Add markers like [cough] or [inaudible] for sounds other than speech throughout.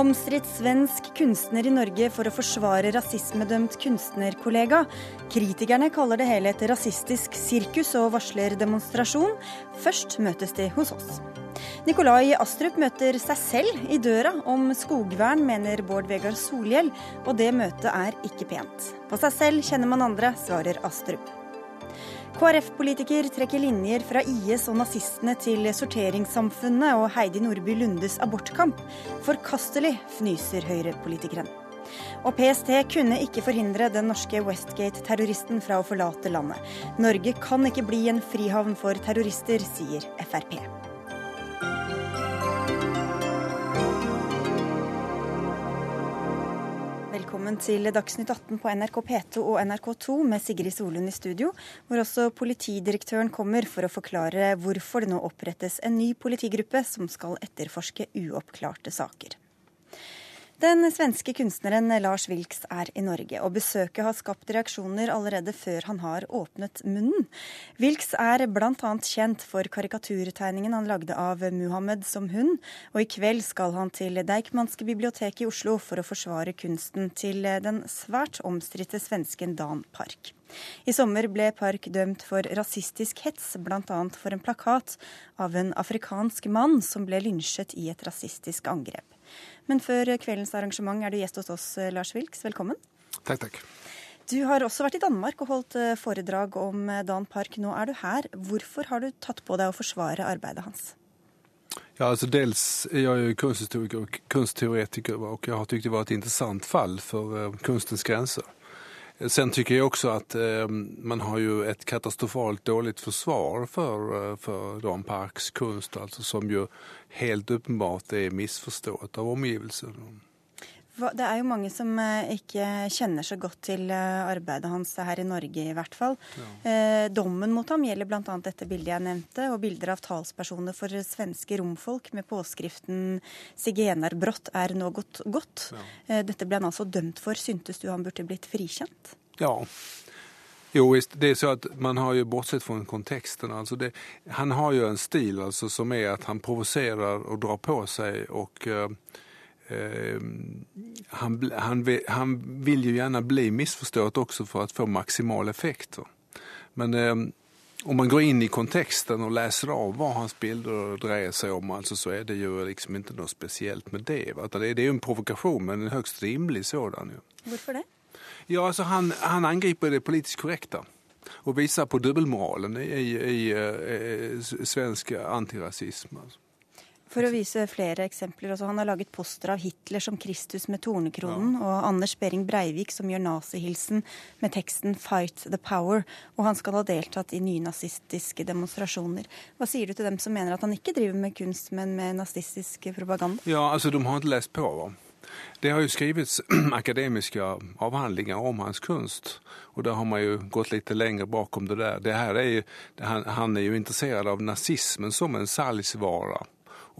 Omstridt svensk kunstner i Norge for å forsvare rasismedømt kunstnerkollega. Kritikerne kaller det hele et rasistisk sirkus og varsler demonstrasjon. Først møtes de hos oss. Nikolai Astrup møter seg selv i døra om skogvern, mener Bård Vegar Solhjell, og det møtet er ikke pent. På seg selv kjenner man andre, svarer Astrup. KrF-politiker trekker linjer fra IS og nazistene til sorteringssamfunnet og Heidi Nordby Lundes abortkamp. Forkastelig, fnyser Høyre-politikeren. Og PST kunne ikke forhindre den norske Westgate-terroristen fra å forlate landet. Norge kan ikke bli en frihavn for terrorister, sier Frp. Velkommen til Dagsnytt 18 på NRK P2 og NRK2 med Sigrid Solund i studio, hvor også politidirektøren kommer for å forklare hvorfor det nå opprettes en ny politigruppe som skal etterforske uoppklarte saker. Den svenske kunstneren Lars Wilks er i Norge, og besøket har skapt reaksjoner allerede før han har åpnet munnen. Wilks er bl.a. kjent for karikaturtegningen han lagde av Muhammed som hund, og i kveld skal han til Deichmanske bibliotek i Oslo for å forsvare kunsten til den svært omstridte svensken Dan Park. I sommer ble Park dømt for rasistisk hets, bl.a. for en plakat av en afrikansk mann som ble lynsjet i et rasistisk angrep. Men før kveldens arrangement er du gjest hos oss, eh, Lars Wilks. Velkommen. Takk, takk. Du har også vært i Danmark og holdt eh, foredrag om eh, Dan Park. Nå er du her. Hvorfor har du tatt på deg å forsvare arbeidet hans? Ja, altså Dels er jeg jo kunsthistoriker og kunstteoretiker, og jeg har syntes det var et interessant fall for kunstens grenser. Sen tycker jag också att eh, man har ju ett katastrofalt dåligt försvar för, för Dan Parks kunst, alltså som ju helt uppenbart er misforstått av omgivelsene. Det er jo mange som eh, ikke kjenner så godt til eh, arbeidet hans her i Norge, i hvert fall. Ja. Eh, dommen mot ham gjelder bl.a. dette bildet jeg nevnte, og bilder av talspersoner for svenske romfolk med påskriften 'Sigenerbrott er nå gått godt'. Ja. Dette ble han altså dømt for. Syntes du han burde blitt frikjent? Ja. Jo, det er så at man har jo bortsett fra konteksten. Altså det, han har jo en stil altså, som er at han provoserer og drar på seg. og... Uh, han, han, han, vil jo gjerne bli misforstått også for å få maksimal effekt. Men eh, om man går inn i konteksten og leser av hva hans bilder dreier seg om, altså, så er det jo liksom ikke noe spesielt med det. Det, det er jo en provokasjon, men en høyst rimelig sådan. Jo. Hvorfor det? Ja, altså, han, han angriper det politisk korrekte og viser på dobbeltmoralen i, i, i, i svensk antirasisme. Altså. For å vise flere eksempler. Altså, han har laget poster av Hitler som Kristus med tornekronen, ja. og Anders Behring Breivik som gjør nazihilsen med teksten 'Fight the Power'. Og han skal ha deltatt i nynazistiske demonstrasjoner. Hva sier du til dem som mener at han ikke driver med kunst, men med nazistisk propaganda? Ja, altså, de har ikke lest på. Va? Det har jo skrivits [clears throat] akademiske avhandlinger om hans kunst. Og da har man jo gått litt lenger bakom det der. Det her er jo, han, han er jo interessert av nazismen som en salgsvare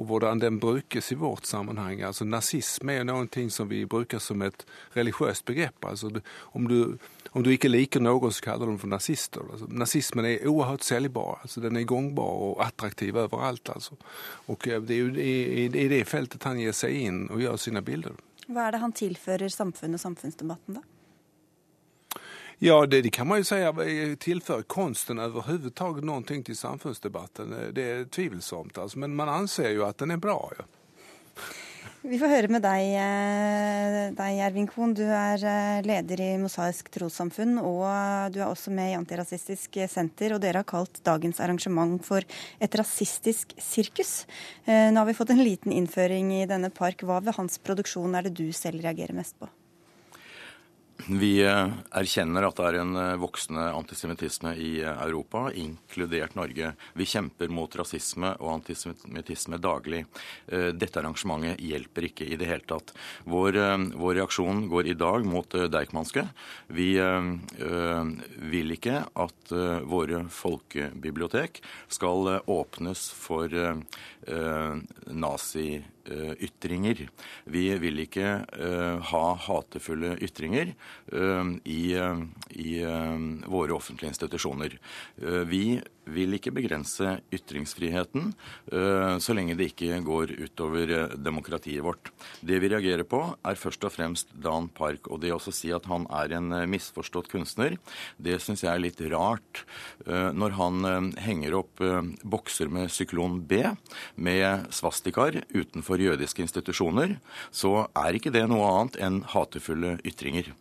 og hvordan den brukes i vårt sammenheng. Altså Nazisme er ting som vi bruker som et religiøst begrep. Altså, om, du, om, du, ikke liker noen, så kaller du dem for nazister. Altså, nazismen er oerhört selgbar. Altså, den er gangbar og attraktiv overalt. Altså. Og eh, det er jo i, i, det feltet han gir seg inn og gjør sine bilder. Hva er det han tilfører samfunnet og samfunnsdebatten, da? Ja, det, det, kan man jo si tilfører kunsten overhodet noe til samfunnsdebatten. Det er tvilsomt, altså. men man anser jo at den er bra. Ja. Vi får høre med deg, eh, deg Ervin Kohn. Du er eh, leder i Mosaisk trossamfunn, og du er også med i Antirasistisk Senter. Og dere har kalt dagens arrangement for et rasistisk sirkus. Eh, nå har vi fått en liten innføring i denne park. Hva ved hans produksjon er det du selv reagerer mest på? Vi eh, erkjenner at det er en eh, voksende antisemittisme i eh, Europa, inkludert Norge. Vi kjemper mot rasisme og antisemittisme daglig. Dette arrangementet hjelper ikke i det hele tatt. Vår, vår reaksjon går i dag mot Deichmanske. Vi vil ikke at våre folkebibliotek skal åpnes for nazi ytringer. Vi vil ikke ha hatefulle ytringer i, i våre offentlige institusjoner. Vi vil ikke begrense ytringsfriheten uh, så lenge det ikke går utover uh, demokratiet vårt. Det vi reagerer på, er først og fremst Dan Park. Og det å si at han er en uh, misforstått kunstner, det syns jeg er litt rart. Når han henger opp bokser med syklon B med svastikaer utenfor jødiske institusjoner, så er ikke det noe annet enn hatefulle ytringer.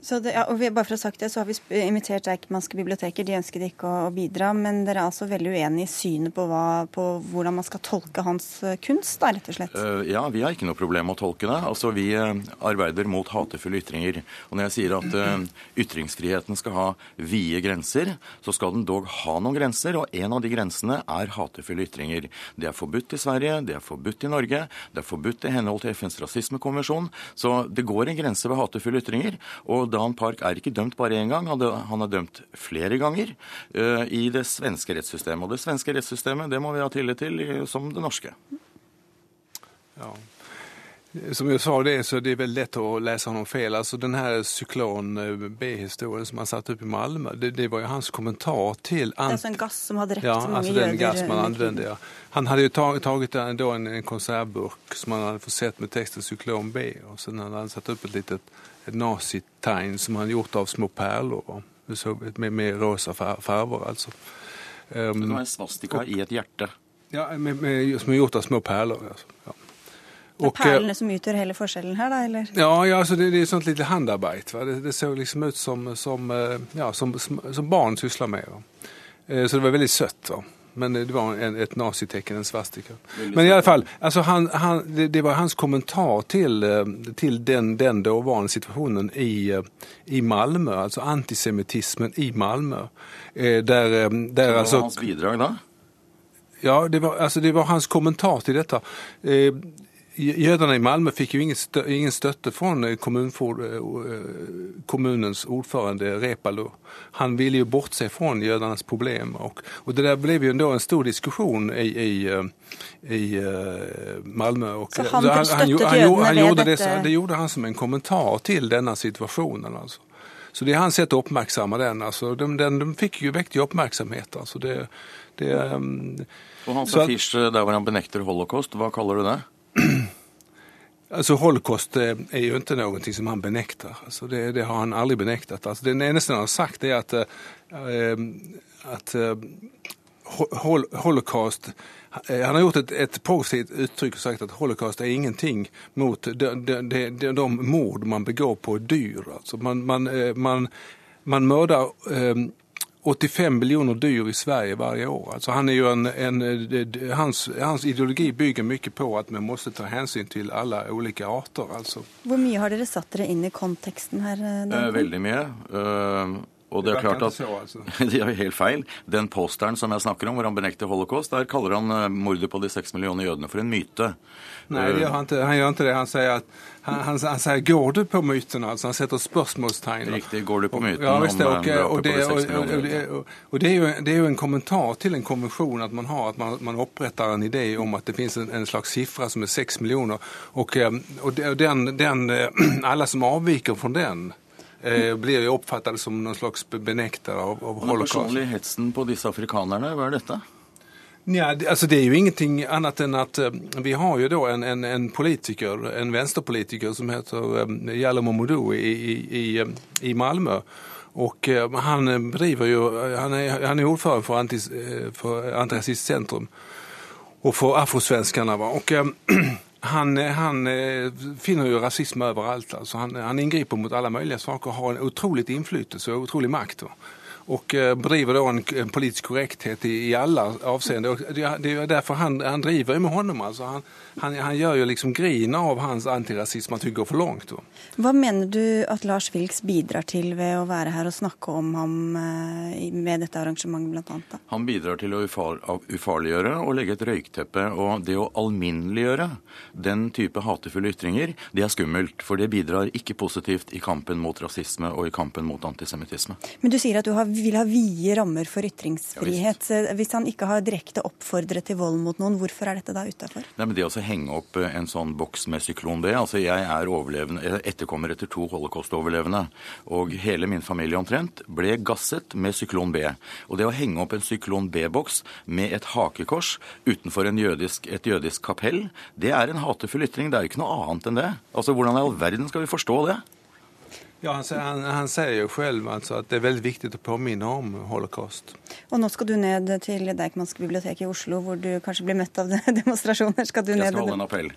Det, ja, og vi, bare for å ha sagt det, så har vi invitert Eikmannske biblioteker. De ønsket ikke å, å, bidra, men dere er altså veldig uenige i synet på, hva, på, hvordan man skal tolke hans eh, kunst, da, rett og slett? Uh, ja, vi har ikke noe problem med å tolke det. Altså, Vi uh, arbeider mot hatefulle ytringer. Og når jeg sier at uh, ytringsfriheten skal ha vide grenser, så skal den dog ha noen grenser, og en av de grensene er hatefulle ytringer. Det er forbudt i Sverige, det er forbudt i Norge, det er forbudt i henhold til FNs rasismekonvensjon. Så det går en grense ved hatefulle ytringer. og Dan Park er ikke dømt bare én gang, han er dømt flere ganger uh, i det svenske rettssystemet. Og det svenske rettssystemet det må vi ha tillit til som det norske. Ja. Som jeg sa det, så det er veldig lett å lese noen feil. Altså Den her syklon eh, B-historien som han satte opp i Malmö, det, det, var jo hans kommentar til Det er altså en gass som har drept ja, mange altså den gass man anvendte, ja. Han hadde jo taget en, en, en konservburk som han hadde forsett med teksten 'syklon B', og så hadde han satt opp et lite et nazitegn som han gjort av små perler. Med, med rosa farger, altså. Um, det var en svastika i et hjerte? Ja, med, med, som er gjort av små perler. Altså. Ja. Det er perlene som utgjør hele forskjellen her, da? eller? Ja, ja altså det, det er sånt lite handarbeid. Det, det, ser liksom ut som, som, eh, ja, som, som barn sysler med. Va? Eh, så det var veldig søtt. Va? Men det var en, et nazitecken, en svastika. Men i alle fall, altså han, han, det, det, var hans kommentar til, til den, den daværende situasjonen i, eh, i Malmö, altså antisemitismen i Malmö. Der, der där det var alltså, hans bidrag da? Ja, det var, altså, det var hans kommentar til dette. Jødene i Malmö fikk jo ingen, stø, ingen støtte fra kommunens ordfører Repalo. Han ville jo bortse fra jødenes problem. Og, og, det der ble jo en stor diskusjon i, i, i Malmö. Og, så han, han støttet han, jødene han, ved dette? Det, det gjorde han som en kommentar til denne situasjonen. altså. Så det er hans sätt å oppmerksomme den. Altså, de, de, de fikk jo vektig oppmerksomhet. Altså, det, det, um, og Hans affiche der hvor han benekter holocaust, hva kaller du det? Alltså [clears throat] holocaust er jo ikke noe som han benekter. Altså, det, det har han aldri benektet. Altså, det eneste han har sagt er at, äh, att äh, hol holocaust han har gjort et, et positivt uttrykk og sagt at holocaust er ingenting mot de, de, de, de mord man begår på dyr. Altså, man, man, man, man mördar 85 miljoner dyr i Sverige varje år. Alltså han är jo en, en, hans, hans ideologi bygger mye på at vi må ta hensyn til alle ulike arter. Altså. Hvor mye har dere satt dere inn i konteksten her? Eh, veldig mye. Uh, og det er klart at altså. [laughs] De har helt feil. Den posteren som jeg snakker om, hvor han benekter holocaust, der kaller han eh, mordet på de seks millioner jødene for en myte. Nei, han, han, gjør ikke det. Han sier at han, han, han sier 'går du på myten'? Altså, han setter spørsmålstegn. Riktig. 'Går du på myten' ja, visst, om okay, og, det, og, og, og, det, er jo, det er jo en kommentar til en konvensjon at man har, at man, man oppretter en idé om at det finnes en, en slags sifre som er seks millioner. Og, og den, den, [clears throat] alle som avviker fra den eh, blir jo oppfattet som noen slags benektere av, av holocaust. Den personlige hetsen på disse afrikanerne, hva er dette? Ja, altså det er jo ingenting annet enn att eh, vi har jo da en, en, en politiker, en venstrepolitiker som heter eh, Jallo Momodou i, i, i, i Malmö. Eh, han driver jo han er, är ordförande for, antis, for Antirasistcentrum och för Afrosvenskarna. Va? Och, [clears throat] han, han finner jo rasisme overalt. altså han, han ingriper mot alle mulige saker har en utrolig innflytelse og utrolig makt. Och driver då en, politisk korrekthet i, i alla avseenden. Det, är därför han, han driver med honom. Alltså han, han, han gjør jo liksom grin av hans antirasisme, at hun går for langt. Då. Hva mener du at Lars Vilks bidrar til ved å være her og snakke om ham eh, med dette arrangementet bl.a.? Han bidrar til å ufarliggjøre og legge et røykteppe. Og det å alminneliggjøre den type hatefulle ytringer, det er skummelt. For det bidrar ikke positivt i kampen mot rasisme og i kampen mot antisemitisme. Men du säger att du har vil ha vide rammer for ytringsfrihet. Hvis han ikke har direkte oppfordret til vold mot noen, hvorfor er dette da utafor? Det å henge opp eh, en sånn boks med syklon B altså Jeg er etterkommer etter to holocaust-overlevende. Og hele min familie omtrent ble gasset med syklon B. Og det å henge opp en syklon B-boks med et hakekors utenfor jødisk, et jødisk kapell, det er en hatefull ytring. Det er jo ikke noe annet enn det. Altså, Hvordan i all verden skal vi forstå det? Ja, han, han, han, sier jo selv altså, at det er veldig viktig å påminne om holocaust. Og nå skal du ned til Deichmanske bibliotek i Oslo, hvor du kanskje blir møtt av [laughs] demonstrasjoner. Skal du Jeg skal holde en appell.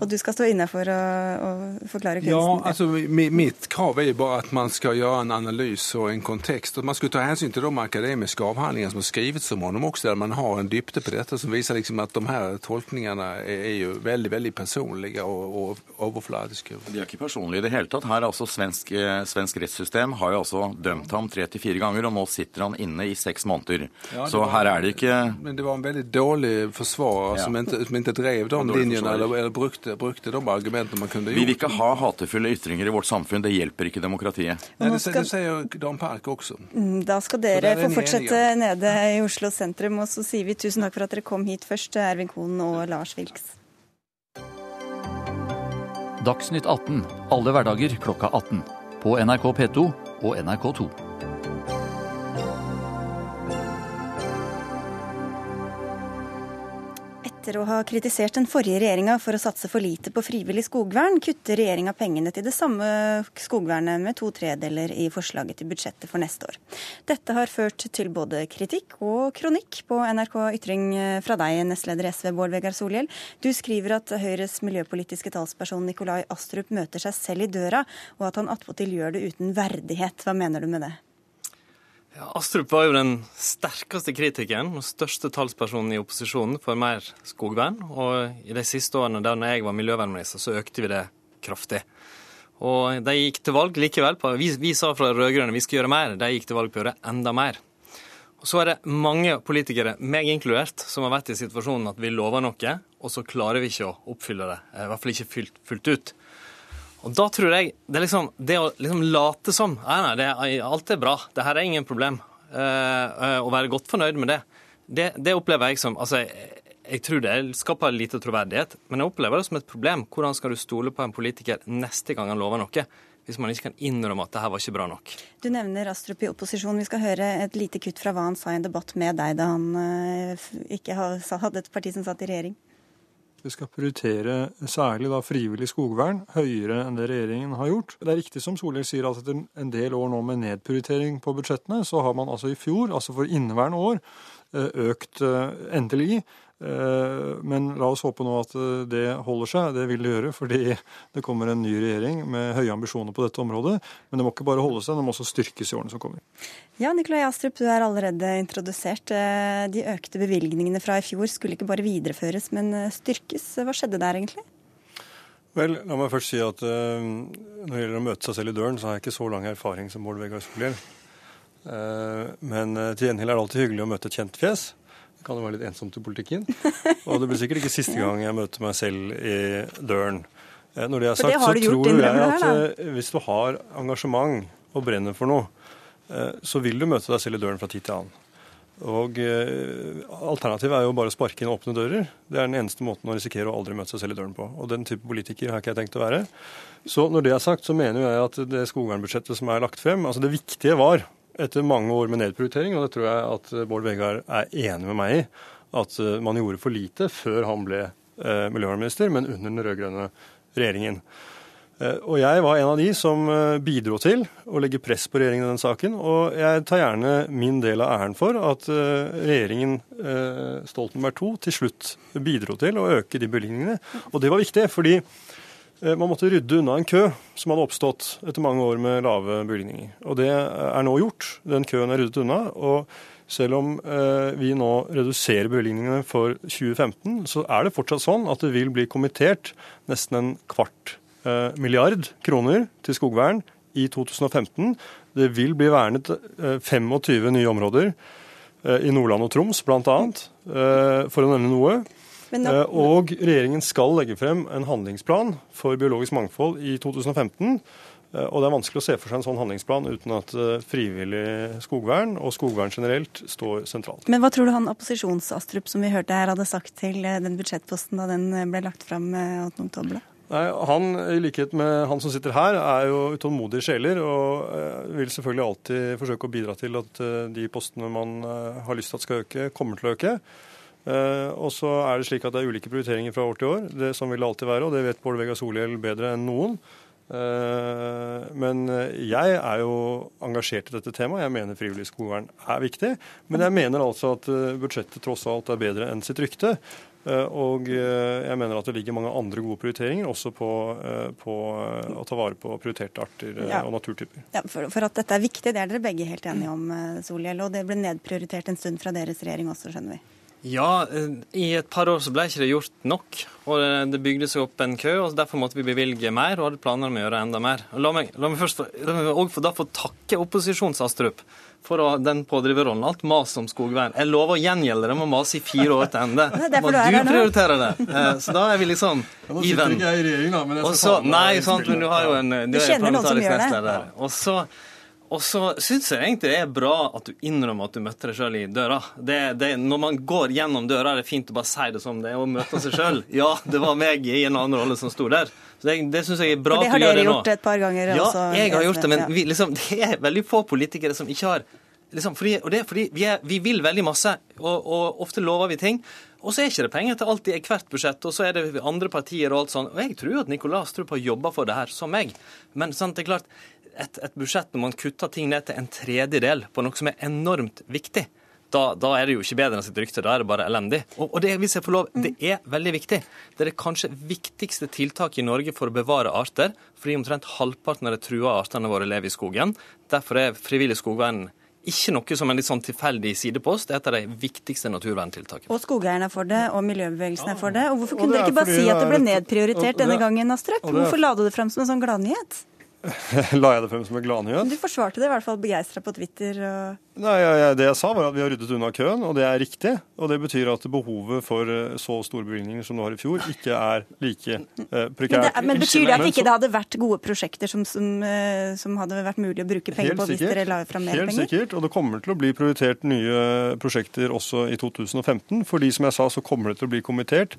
Og du skal stå inne for å, å forklare kunsten? Ja, altså Mitt krav er jo bare at man skal gjøre en analyse og en kontekst. At man skal ta hensyn til de akademiske avhandlingene som har skrevet om ham også, der man har en dybde på dette som viser liksom at de her tolkningene er, er jo veldig veldig personlige og, og overfladiske. De er ikke personlige i det hele tatt. Her altså Svensk, eh, svensk rettssystem har jo altså dømt ham tre til fire ganger, og nå sitter han inne i seks måneder. Ja, Så var, her er det ikke Men det var en veldig dårlig forsvarer ja. som, ikke, som ikke drev de linjene eller brukte, brukte, de argumentene man kunne gjort. Vi vil ikke ha hatefulle ytringer i vårt samfunn. Det hjelper ikke demokratiet. Nei, det, det sier jo Dan Park også. Mm, da skal dere få fortsette nede i Oslo sentrum. Og så sier vi tusen takk for at dere kom hit først, Ervin Kohn og Lars Vilks. Dagsnytt 18 alle hverdager klokka 18. På NRK P2 og NRK2. Etter å ha kritisert den forrige regjeringa for å satse for lite på frivillig skogvern, kutter regjeringa pengene til det samme skogvernet med to tredeler i forslaget til budsjettet for neste år. Dette har ført til både kritikk og kronikk på NRK Ytring fra deg, nestleder SV Bård Vegar Solhjell. Du skriver at Høyres miljøpolitiske talsperson Nikolai Astrup møter seg selv i døra, og at han attpåtil gjør det uten verdighet. Hva mener du med det? Astrup var jo den sterkeste kritikeren og største talspersonen i opposisjonen for mer skogvern. Og i de siste årene da jeg var miljøvernminister, så økte vi det kraftig. Og de gikk til valg likevel på Vi, vi sa fra rød-grønne vi skal gjøre mer, de gikk til valg på å gjøre enda mer. Og Så er det mange politikere, meg inkludert, som har vært i situasjonen at vi lover noe, og så klarer vi ikke å oppfylle det. I hvert fall ikke fullt, fullt ut. Og da tror jeg Det, liksom, det å liksom late som Nei, nei, det, alt er bra. Det her er ingen problem. Uh, å være godt fornøyd med det, det, det opplever jeg som altså, jeg, jeg tror det skaper lite troverdighet, men jeg opplever det som et problem. Hvordan skal du stole på en politiker neste gang han lover noe? Hvis man ikke kan innrømme at det her var ikke bra nok. Du nevner Astrup i opposisjon. Vi skal høre et lite kutt fra hva han sa i en debatt med deg da han uh, ikke hadde et parti som satt i regjering. Vi skal prioritere særlig da frivillig skogvern høyere enn det regjeringen har gjort. Det er riktig som Solhjell sier at etter en del år nå med nedprioritering på budsjettene, så har man altså i fjor, altså for inneværende år, eh, økt eh, endelig men la oss håpe nå at eh, det holder seg. Det vil det gjøre, fordi det kommer en ny regjering med høye ambisjoner på dette området. Men det må ikke bare holde seg, det må også styrkes i årene som kommer. Ja, Nikolai Astrup, du er allerede introdusert. Eh, de økte bevilgningene fra i fjor skulle ikke bare videreføres, men styrkes. Hva skjedde der egentlig? Vel, la meg først si at når det gjelder å møte seg selv i døren, så har jeg ikke så lang erfaring som Bård Vegar Solhjell. Men til gjengjeld er det alltid hyggelig å møte et kjent fjes. Det kan jo være litt ensomt i politikken. Og det blir sikkert ikke siste gang jeg møter meg selv i døren. Eh, når det er sagt, så tror jeg at her, hvis du har engasjement og brenner for noe, eh, så vil du møte deg selv i døren fra tid til annen. Og Alternativet er jo bare å sparke inn åpne dører. Det er den eneste måten å risikere å aldri møte seg selv i døren på. Og den type politiker har ikke jeg tenkt å være. Så når det er sagt, så mener jeg at det skogvernbudsjettet som er lagt frem altså Det viktige var etter mange år med nedprioritering, og det tror jeg at Bård Vegar er enig med meg i, at eh, man gjorde for lite før han ble eh, miljøvernminister, men under den rød-grønne regjeringen. Eh, og jeg var en av de som bidro til å legge press på regjeringen i den saken. Og jeg tar gjerne min del av æren for at regjeringen Stoltenberg II til slutt bidro til å øke de bevilgningene. Og det var viktig, fordi Eh, man måtte rydde unna en kø som hadde oppstått etter mange år med lave bevilgninger. Og det er nå gjort. Den køen er ryddet unna. og selv om eh, vi nå reduserer bevilgningene for 2015, så er det fortsatt sånn at det vil bli kommittert nesten en kvart eh, milliard kroner til skogvern i 2015. Det vil bli vernet 25 nye områder i Nordland og Troms bl.a., for å nevne noe. Nå... Eh, og regjeringen skal legge frem en handlingsplan for biologisk mangfold i 2015. Eh, og det er vanskelig å se for seg en sånn handlingsplan uten at eh, frivillig skogvern og skogvern generelt står sentralt. Men hva tror du han opposisjons-Astrup som vi hørte her hadde sagt til den budsjettposten da den ble lagt fram 8.10? Nei, Han, i likhet med han som sitter her, er jo utålmodige sjeler og vil selvfølgelig alltid forsøke å bidra til at de postene man har lyst til at skal øke, kommer til å øke. Og så er det slik at det er ulike prioriteringer fra år til år. Det som vil det alltid være, og det vet Bård Vegar Solhjell bedre enn noen. Eh, men jeg er jo engasjert i dette temaet. Jeg mener frivillig skogvern er viktig. Men jeg mener altså at eh, budsjettet tross alt er bedre enn sitt rykte. Eh, og jeg mener at det ligger mange andre gode prioriteringer også på, på å ta vare på prioriterte arter ja. og naturtyper. Ja, for, for, at dette er viktig, det er dere begge helt enige om, Solhjell. Og det ble nedprioritert en stund fra deres regjering også, skjønner vi. Ja, eh, i et par år så ble ikke det gjort nok. Og det bygde seg opp en kø, og derfor måtte vi bevilge mer og hadde planer om å gjøre enda mer. Og la meg, la meg først la meg også da få takke opposisjons-Astrup for å, den pådriverrollen. Alt mas om skogvern. Jeg lover å gjengjelde det med å mase i fire år til ende. [laughs] Må du, du prioriterer det. Eh, så da er vi liksom i venn. Jeg i regjering, da, men jeg skal Også, Nei, sant, men du har jo en du, du kjenner noen som gjør det. Og så og så syns jeg egentlig det er bra at du innrømmer at du møtte deg sjøl i døra. Det, det, når man går gjennom døra, er det fint å bare si det som det er, og møte seg sjøl. [laughs] Ja, det var meg i en annen rolle som sto der. Så Det, det syns jeg er bra at du gjør det nå. Det har dere gjort et par ganger ja, også. Jeg har gjort det, men vi, liksom, det er veldig få politikere som ikke har liksom, fordi, Og det er fordi vi, er, vi vil veldig masse, og, og ofte lover vi ting. Og så er ikke det penger til alt i hvert budsjett, og så er det andre partier og alt sånn. Og jeg tror at Nicolas Strup har jobba for det her, som meg. Men sant, det er klart, et, et, budsjett når man kutter ting ned til en tredjedel på noe som er enormt viktig, da, da, er det jo ikke bedre enn sitt rykte. Da er det bare elendig. Og, og det, hvis jeg får lov, det er veldig viktig. Det er det kanskje viktigste tiltaket i Norge for å bevare arter, fordi omtrent halvparten av de trua artene våre lever i skogen. Derfor er frivillig skogvern ikke noe som en litt sånn tilfeldig sidepost. Det er et av de viktigste naturverntiltakene. Og skogeierne er for det, og miljøbevegelsen er for det. Og hvorfor kunne dere ikke bare si at det ble nedprioritert denne gangen, Astrup? Hvorfor la du det frem som en sånn gladnyhet? [laughs] La jeg det frem som en gladnyhet? Du forsvarte det i hvert fall begeistra på Twitter. Og... Nei, ja, ja, Det jeg sa, var at vi har ryddet unna køen, og det er riktig. Og det betyr at behovet for eh, så store bevilgninger som du har i fjor, ikke er like eh, prekært. Men, det, men, betyr det at ikke det hadde vært gode prosjekter som, som, eh, som hadde vært mulig å bruke penger på hvis dere la fram mer helt penger? Helt sikkert, og det kommer til å bli prioritert nye prosjekter også i 2015. Fordi som jeg sa, så kommer det til å bli kommentert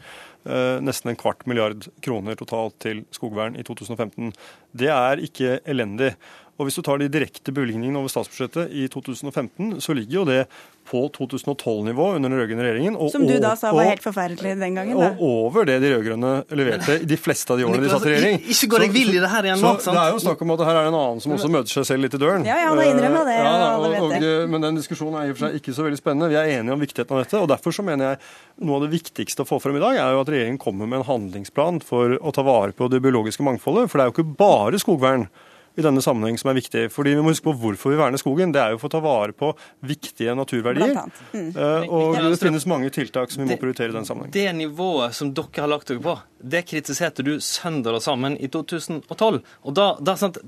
nesten en kvart milliard kroner totalt til skogvern i 2015. Det er ikke elendig. Og Hvis du tar de direkte bevilgningene over statsbudsjettet i 2015, så ligger jo det på 2012-nivå under den rød-grønne regjeringen. Og, Som du da sa var helt forferdelig den gangen? Da. Og over det de rød-grønne leverte i de fleste av de årene de satt i regjering. Ikke går jeg vill i det her igjen nå, sant? Det er jo snakk om at her er det en annen som også møter seg selv litt i døren. Ja, ja, da innrømmer det. Ja, og, og, og, men den diskusjonen er i og for seg ikke så veldig spennende. Vi er enige om viktigheten av dette. og Derfor så mener jeg noe av det viktigste å få frem i dag, er jo at regjeringen kommer med en handlingsplan for å ta vare på det biologiske mangfoldet. For det er jo ikke bare skogvern i denne sammenheng som er viktig. Fordi Vi må huske på hvorfor vi verner skogen. Det er jo for å ta vare på viktige naturverdier. Mm. Uh, og det finnes mange tiltak som vi må prioritere i den sammenheng. Det nivået som dere har lagt dere på, det kritiserte du sønder og sammen i 2012. Og da, da, sant,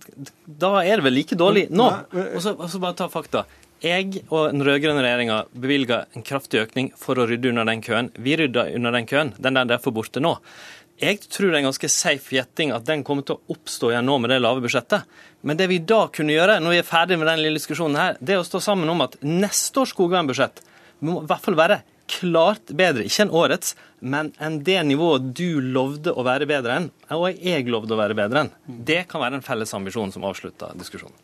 da er det vel like dårlig nå? Og så, og så bare ta fakta. Jeg og den rød-grønne regjeringa bevilga en kraftig økning for å rydde under den køen. Vi rydda under den køen. Den der er derfor borte nå. Jeg tror det er en ganske safe gjetting at den kommer til å oppstå igjen nå med det lave budsjettet. Men det vi da kunne gjøre, når vi er ferdig med den lille diskusjonen her, det er å stå sammen om at neste års skogvernbudsjett må i hvert fall være klart bedre, ikke enn årets, men enn det nivået du lovde å være bedre enn, og jeg lovde å være bedre enn. Det kan være en felles ambisjon som avslutter diskusjonen.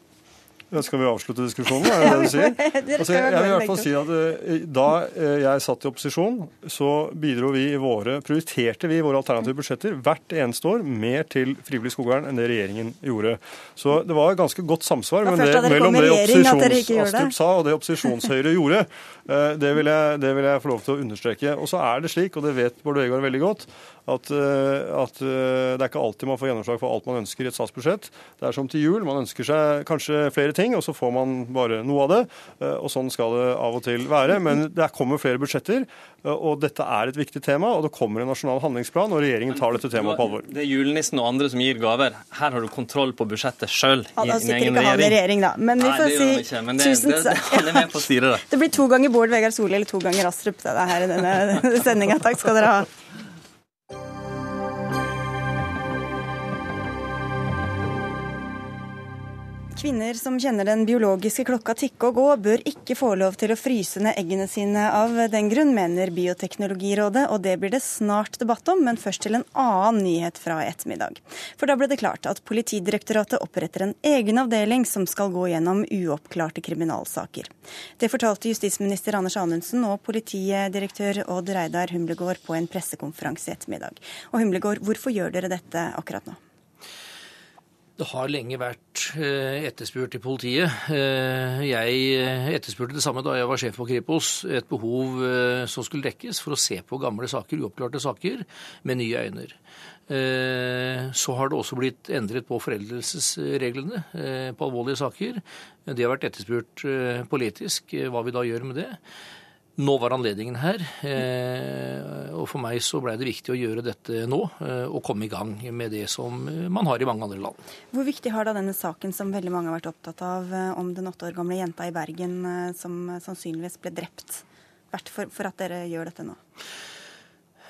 Ja, skal vi avslutte diskusjonen, [laughs] er det det du sier? [laughs] Altså, jeg vil i hvert fall si at uh, Da uh, jeg satt i opposisjon, så bidro vi i våre, prioriterte vi i våre alternative budsjetter hvert eneste år mer til frivillig skogvern enn det regjeringen gjorde. Så det var ganske godt samsvar det, mellom det opposisjons-Astrup sa og det opposisjonshøyre gjorde. Uh, det, vil jeg, det vil jeg få lov til å understreke. Og så er det slik, og det vet Bård Vegar veldig godt, at, at, det er ikke alltid man får gjennomslag for alt man ønsker i et statsbudsjett. Det er som til jul. Man ønsker seg kanskje flere ting, og så får man bare noe av det. Eh, og sånn skal det av og til være. Men det kommer flere budsjetter, eh, og dette er et viktig tema. Og det kommer en nasjonal handlingsplan, og regjeringen tar dette temaet på alvor. Det er julenissen og andre som gir gaver. Her har du kontroll på budsjettet sjøl. Ja, da sitter ikke han i regjering, da. Men vi får si ikke, men det, tusen takk. Det, det, det, [laughs] det, blir to ganger Bård Vegar Solhjell, eller to ganger Astrup det her i denne [laughs] sendinga. Takk skal dere ha. Kvinner som kjenner den biologiske klokka tikke og gå, bør ikke få lov til å fryse ned eggene sine av den grunn, mener Bioteknologirådet, og det blir det snart debatt om, men først til en annen nyhet fra i ettermiddag. For da ble det klart at Politidirektoratet oppretter en egen avdeling som skal gå gjennom uoppklarte kriminalsaker. Det fortalte justisminister Anders Anundsen og politidirektør Odd Reidar Humlegård på en pressekonferanse i ettermiddag. Og Humlegård, hvorfor gjør dere dette akkurat nå? Det har lenge vært eh, etterspurt i politiet. Eh, jeg eh, etterspurte det samme da jeg var sjef på Kripos. Et behov som skulle dekkes for å se på gamle saker, uoppklarte saker, med nye øyne. Så har det også blitt endret på foreldelsesreglene på alvorlige saker. Det har vært etterspurt politisk, hva vi da gjør med det. Nå var anledningen her, eh, og for meg så blei det viktig å gjøre dette nå. Eh, og komme i gang med det som man har i mange andre land. Hvor viktig har da denne saken som veldig mange har vært opptatt av, eh, om den åtte år gamle jenta i Bergen som sannsynligvis ble drept, vært for, for at dere gjør dette nå?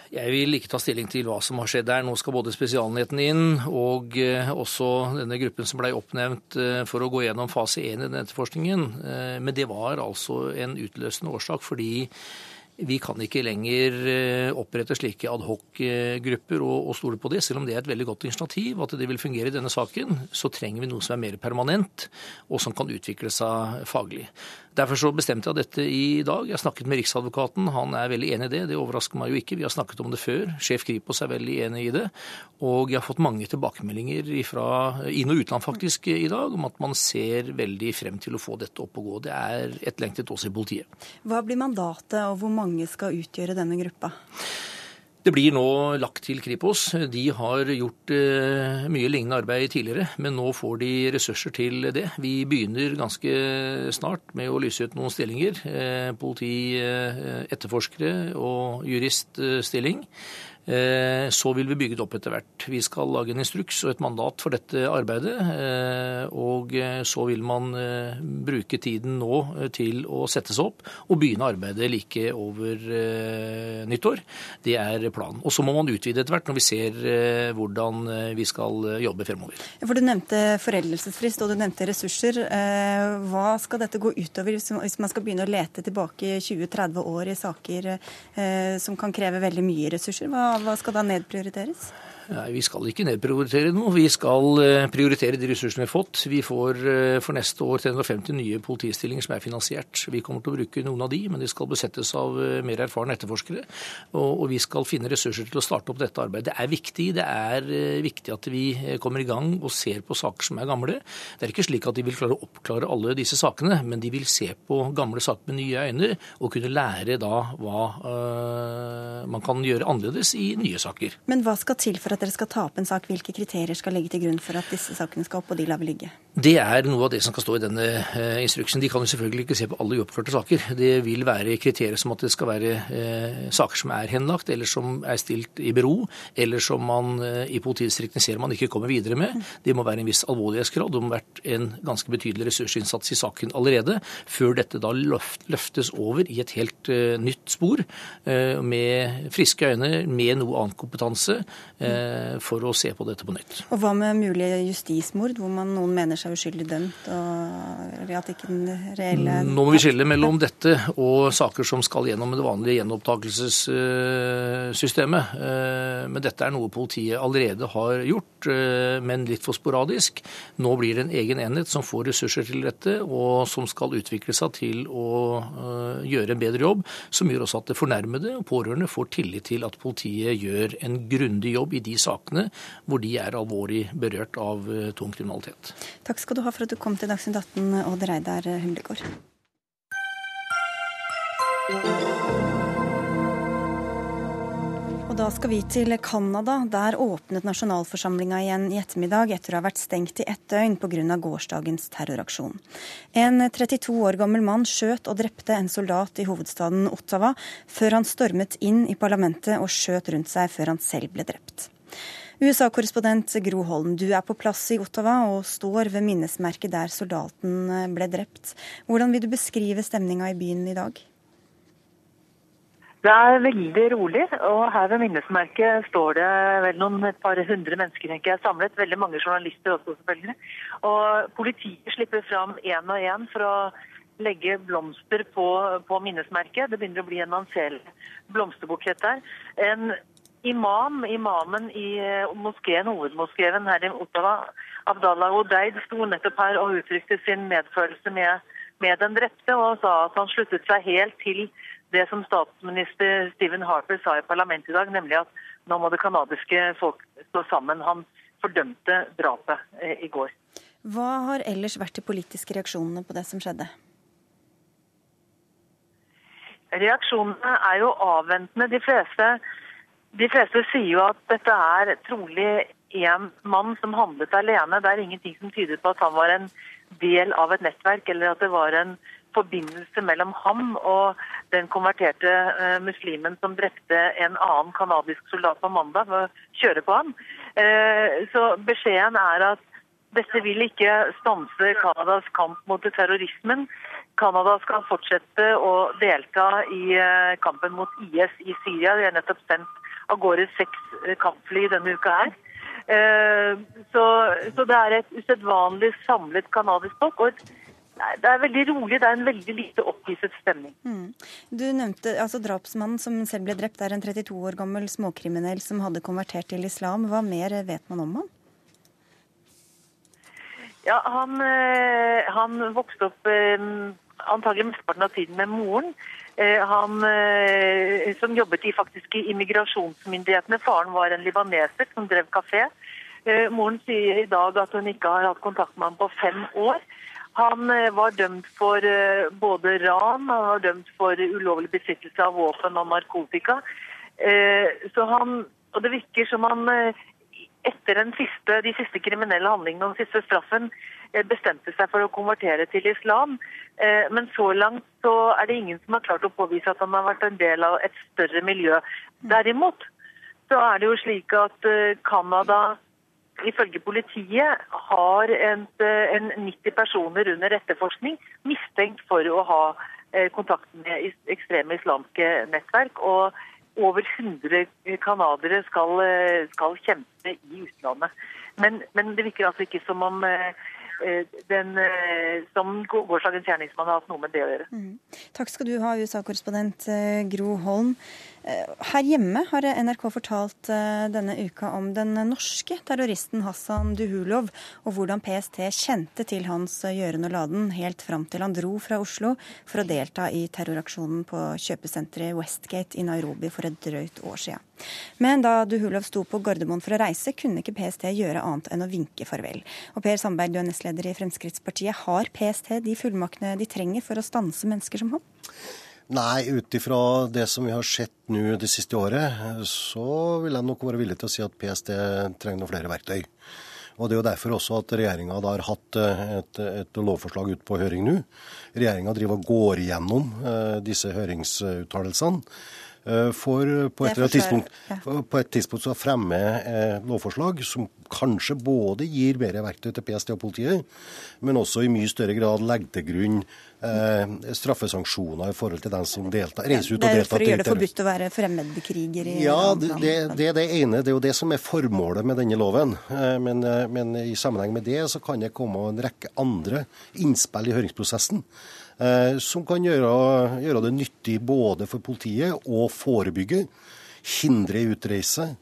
Jeg vil ikke ta stilling til hva som har skjedd der. Nå skal både Spesialenheten inn og eh, også denne gruppen som ble oppnevnt eh, for å gå gjennom fase 1 i den etterforskningen. Eh, men det var altså en utløsende årsak fordi vi kan ikke lenger opprette slike adhoc-grupper og stole på det. Selv om det er et veldig godt initiativ, at det vil fungere i denne saken, så trenger vi noe som er mer permanent, og som kan utvikle seg faglig. Derfor så bestemte jeg dette i dag. Jeg snakket med Riksadvokaten, han er veldig enig i det. Det overrasker meg jo ikke, vi har snakket om det før. Sjef Kripos er veldig enig i det. Og jeg har fått mange tilbakemeldinger fra inn- og utland faktisk i dag om at man ser veldig frem til å få dette opp og gå. Det er etterlengtet også i politiet. Hva blir mandatet, og hvor mange skal utgjøre denne gruppa? Det blir nå lagt til Kripos. De har gjort eh, mye lignende arbeid tidligere, men nå får de ressurser til det. Vi begynner ganske snart med å lyse ut noen stillinger. Eh, politi, eh, etterforskere og juriststilling. Eh, så vil vi bygge det opp etter hvert. Vi skal lage en instruks og et mandat for dette arbeidet. Eh, og eh, så vil man bruke tiden nå til å sette seg opp og begynne arbeidet like over nyttår. Det er planen. Og så må man utvide etter hvert når vi ser hvordan vi skal jobbe fremover. For Du nevnte foreldelsesfrist og du nevnte ressurser. Hva skal dette gå utover hvis man skal begynne å lete tilbake 20-30 år i saker som kan kreve veldig mye ressurser? Hva hva skal da nedprioriteres? Nei, Vi skal ikke nedprioritere noe. Vi skal eh, prioritere de ressursene vi har fått. Vi får eh, for neste år 350 nye politistillinger som er finansiert. Vi kommer til å bruke noen av de, men de skal besettes av eh, mer erfarne etterforskere. Og, vi skal finne ressurser til å starte opp dette arbeidet. Det er viktig. Det er viktig at vi kommer i gang og ser på saker som er gamle. Det er ikke slik at de vil klare å oppklare alle disse sakene, men de vil se på gamle saker med nye øyne og kunne lære da hva man kan gjøre annerledes i nye saker. Men hva skal til for at at dere skal ta opp en sak, hvilke kriterier skal ligge til grunn for at disse sakene skal opp, og de lar vi ligge? Det er noe av det som skal stå i denne eh, instruksen. De kan jo selvfølgelig ikke se på alle uoppførte saker. Det vil være kriterier som at det skal være eh, saker som er henlagt, eller som er stilt i bero, eller som man eh, i politidistriktene ser man ikke kommer videre med. Det må være en viss alvorlighetsgrad. Det må ha vært en ganske betydelig ressursinnsats i saken allerede, før dette da løftes over i et helt uh, nytt spor, uh, med friske øyne, med noe annen kompetanse. Eh, for å se på dette på nytt. Og Hva med mulige justismord, hvor man noen mener seg uskyldig dømt? og at ikke den reelle... Mm, nå må vi skille mellom dette og saker som skal gjennom det vanlige gjenopptakelsessystemet. Eh, men dette er noe politiet allerede har gjort, eh, men litt for sporadisk. Nå blir det en egen enhet som får ressurser til dette, og som skal utvikle seg til å gjøre en bedre jobb, som gjør også at det fornærmede og pårørende får tillit til at politiet gjør en grundig jobb i de sakene hvor de er alvorlig berørt av eh, tung kriminalitet. Takk skal du ha for at du kom til Dagsnytt 18, Odd Reidar Humlegård. Og da skal vi til Canada. Der åpnet nasjonalforsamlinga igjen i ettermiddag etter å ha vært stengt i ett døgn pga. gårsdagens terroraksjon. En 32 år gammel mann skjøt og drepte en soldat i hovedstaden Ottawa før han stormet inn i parlamentet og skjøt rundt seg før han selv ble drept. USA-korrespondent Gro Holm, du er på plass i Ottawa og står ved minnesmerket der soldaten ble drept. Hvordan vil du beskrive stemninga i byen i dag? Det er veldig rolig, og her ved minnesmerket står det vel noen et par hundre mennesker tenker jeg, samlet. Veldig mange journalister også, selvfølgelig. Og Politiet slipper fram én og én for å legge blomster på, på, minnesmerket. Det begynner å bli en anselig blomsterbukett der. En imam, imamen i moskeen, hovedmoskeen her i Ottawa, Abdallah Odeid, sto nettopp her og uttrykte sin medfølelse med, med den drepte, og sa at han sluttet seg helt til det som statsminister Stephen Harper sa i parlamentet i dag, nemlig at nå må det canadiske folk stå sammen. Han fordømte drapet eh, i går. Hva har ellers vært de politiske reaksjonene på det som skjedde? Reaksjonene er jo avventende. De fleste, de fleste sier jo at dette er trolig én mann som handlet alene. Det er ingenting som tyder på at han var en del av et nettverk, eller at det var en forbindelse mellom ham og den konverterte uh, muslimen som drepte en annen canadisk soldat på mandag ved å kjøre på ham. Uh, så beskjeden er at dette vil ikke stanse Canadas kamp mot terrorismen. Canada skal fortsette å delta i uh, kampen mot IS i Syria. De har nettopp sendt av gårde seks kampfly denne uka her. Så, så, det er et usedvanlig samlet canadisk folk. og et det er veldig rolig. Det er en veldig lite opphisset stemning. Mm. Du nevnte altså Drapsmannen som selv ble drept, er en 32 år gammel småkriminell som hadde konvertert til islam. Hva mer vet man om ham? Ja, Han, eh, han vokste opp eh, antagelig mesteparten av tiden med moren. Eh, han som jobbet i, faktisk i immigrasjonsmyndighetene. Faren var en libaneser som drev kafé. Moren sier i dag at hun ikke har hatt kontakt med ham på fem år. Han eh, var dømt for eh, både ran, han var dømt for ulovlig besittelse av våpen og narkotika. Eh, så han, og det virker som han etter siste, de siste kriminelle handlingene og den siste straffen bestemte seg for å konvertere til islam. Men så langt så er det ingen som har klart å påvise at han har vært en del av et større miljø. Derimot så er det jo slik at Canada ifølge politiet har en, en 90 personer under etterforskning mistenkt for å ha eh, kontakt med ekstreme islamske nettverk. Og over 100 canadiere skal, eh, skal, kjempe i utlandet. Men, men, det virker altså ikke som om eh, Eh, den, som gårsdagens gjerningsmann har hatt noe med det å gjøre. Mm. Takk skal du ha, USA-korrespondent Gro Holm. Her hjemme har NRK fortalt denne uka om den norske terroristen Hassan Duhulov, og hvordan PST kjente til hans gjøren og laden helt fram til han dro fra Oslo for å delta i terroraksjonen på kjøpesenteret Westgate i Nairobi for et drøyt år siden. Men da Duhulov sto på Gardermoen for å reise, kunne ikke PST gjøre annet enn å vinke farvel. Og Per Sandberg, du er nestleder i Fremskrittspartiet. Har PST de fullmaktene de trenger for å stanse mennesker som ham? Nei, ut ifra det som vi har sett nå det siste året, så vil jeg nok være villig til å si at PST trenger noen flere verktøy. Og Det er jo derfor også at regjeringa har hatt et, et, lovforslag ut på høring nå. Regjeringa går igjennom eh, disse høringsuttalelsene. Eh, for på et, tidspunkt, på et tidspunkt så fremme eh, lovforslag som kanskje både gir bedre verktøy til PST og politiet, men også i mye større grad legger til grunn eh, straffesanksjoner i forhold til den som deltar, reiser ut og deltar. Det er for å gjøre det forbudt å være fremmedkriger i Ja, det, det, det, er det ene. Det er jo det som er formålet med denne loven. Eh, men, men i sammenheng med det så kan det komme en rekke andre innspill i høringsprosessen. Eh, som kan gjøre, gjøre, det nyttig både for politiet å forebygge, hindre utreise,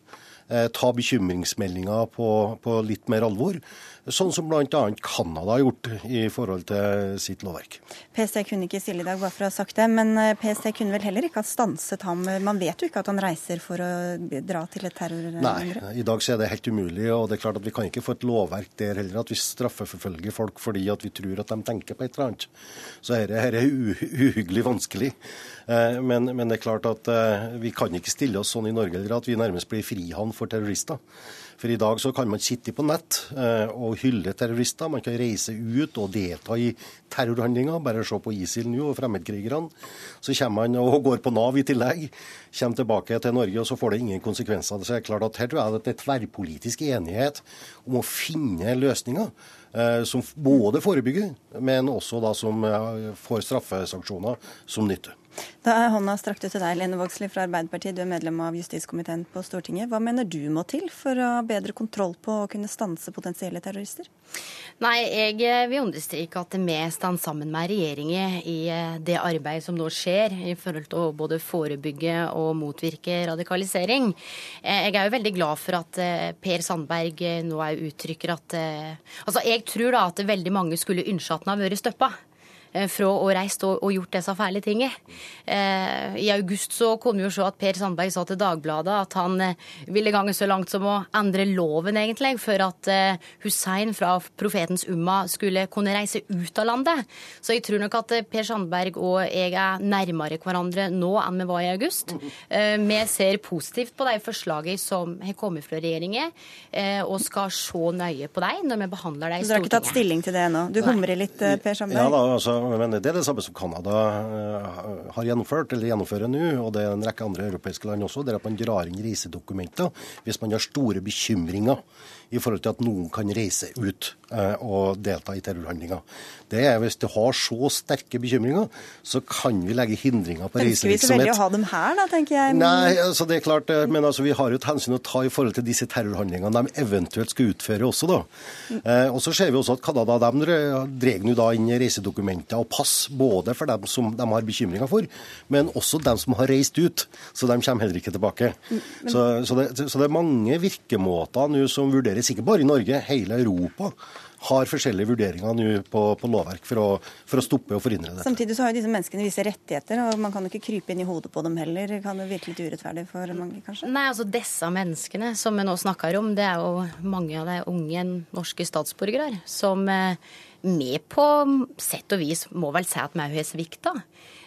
eh, ta bekymringsmeldinger på, på litt mer alvor. Sånn som bl.a. Canada har gjort i forhold til sitt lovverk. PST kunne ikke stille i dag, bare for å ha sagt det. Men eh, PST kunne vel heller ikke ha stanset ham? Man vet jo ikke at han reiser for å dra til et terrorangrep? Nei, i dag så er det helt umulig. Og det er klart at vi kan ikke få et lovverk der heller at vi straffeforfølger folk fordi at vi tror at de tenker på et eller annet. Så dette er uhyggelig vanskelig. Eh, men, men, det er klart at eh, vi kan ikke stille oss sånn i Norge at vi nærmest blir frihavn for terrorister. For i dag så kan man sitte på nett eh, og hylle terrorister. Man kan reise ut og delta i terrorhandlinger. Bare se på ISIL nå og fremmedkrigerne. Så kommer man og går på Nav i tillegg. Kommer tilbake til Norge, og så får det ingen konsekvenser. Så det er klart at Her tror jeg at det er tverrpolitisk enighet om å finne løsninger Eh, som både forebygger, men også da som eh, får straffesanksjoner som nytte. Da er hånda strakt ut til deg, Lene Vågslid fra Arbeiderpartiet. Du er medlem av justiskomiteen på Stortinget. Hva mener du må til for å ha bedre kontroll på å kunne stanse potensielle terrorister? Nei, jeg vil understreke at vi står sammen med regjeringen i det arbeidet som nå skjer i forhold til å både forebygge og motvirke radikalisering. Jeg er jo veldig glad for at eh, Per Sandberg nå uttrykker at eh, Altså, jeg tror da at veldig mange skulle ønske at den har vært stoppa. Eh, fra å reist og, og gjort disse fæle tingene. Eh, I august så kunne vi jo se at Per Sandberg sa til Dagbladet at han eh, ville gange så langt som å endre loven, egentlig, for at Hussein fra profetens umma skulle kunne reise ut av landet. Så jeg tror nok at Per Sandberg og jeg er nærmere hverandre nå enn vi var i august. Eh, vi ser positivt på de forslagene som har kommet fra regjeringen, og skal se nøye på dem når vi behandler dem i Stortinget. Du har ikke tatt stilling til det ennå? Du humrer litt, Per Sandberg? Ja da, altså, men det er det samme som Canada uh, har gjennomført, eller gjennomfører nå, og det er en rekke andre europeiske land også, der man drar inn reisedokumenter hvis man har store bekymringer i forhold til at noen kan reise ut uh, og delta i terrorhandlinger. Det er Hvis du har så sterke bekymringer, så kan vi legge hindringer på reisevirksomhet. Ønsker vi så veldig å ha dem her, da, tenker jeg. Nei, altså det er klart, eh, men altså, vi har jo et hensyn å ta i forhold til disse terrorhandlingene de eventuelt skal utføre også. da. Mm. Eh, og så ser vi også at Canada de drar da inn reisedokumenter og pass, både for dem som de har bekymringer for, men også dem som har reist ut. Så de kommer heller ikke tilbake. Mm, men... Så, så, det, så det er mange virkemåter nå som vurderes, ikke bare i Norge, hele Europa har forskjellige vurderinger nå på, på, lovverk for å, for å, stoppe og forhindre det. Samtidig så har jo disse menneskene visse rettigheter, og man kan jo ikke krype inn i hodet på dem heller. Kan det virke litt urettferdig for mange, kanskje? Nei, altså disse menneskene som vi nå snakker om, det er jo mange av de unge norske statsborgere som vi på sett og vis må vel si at vi har svikta.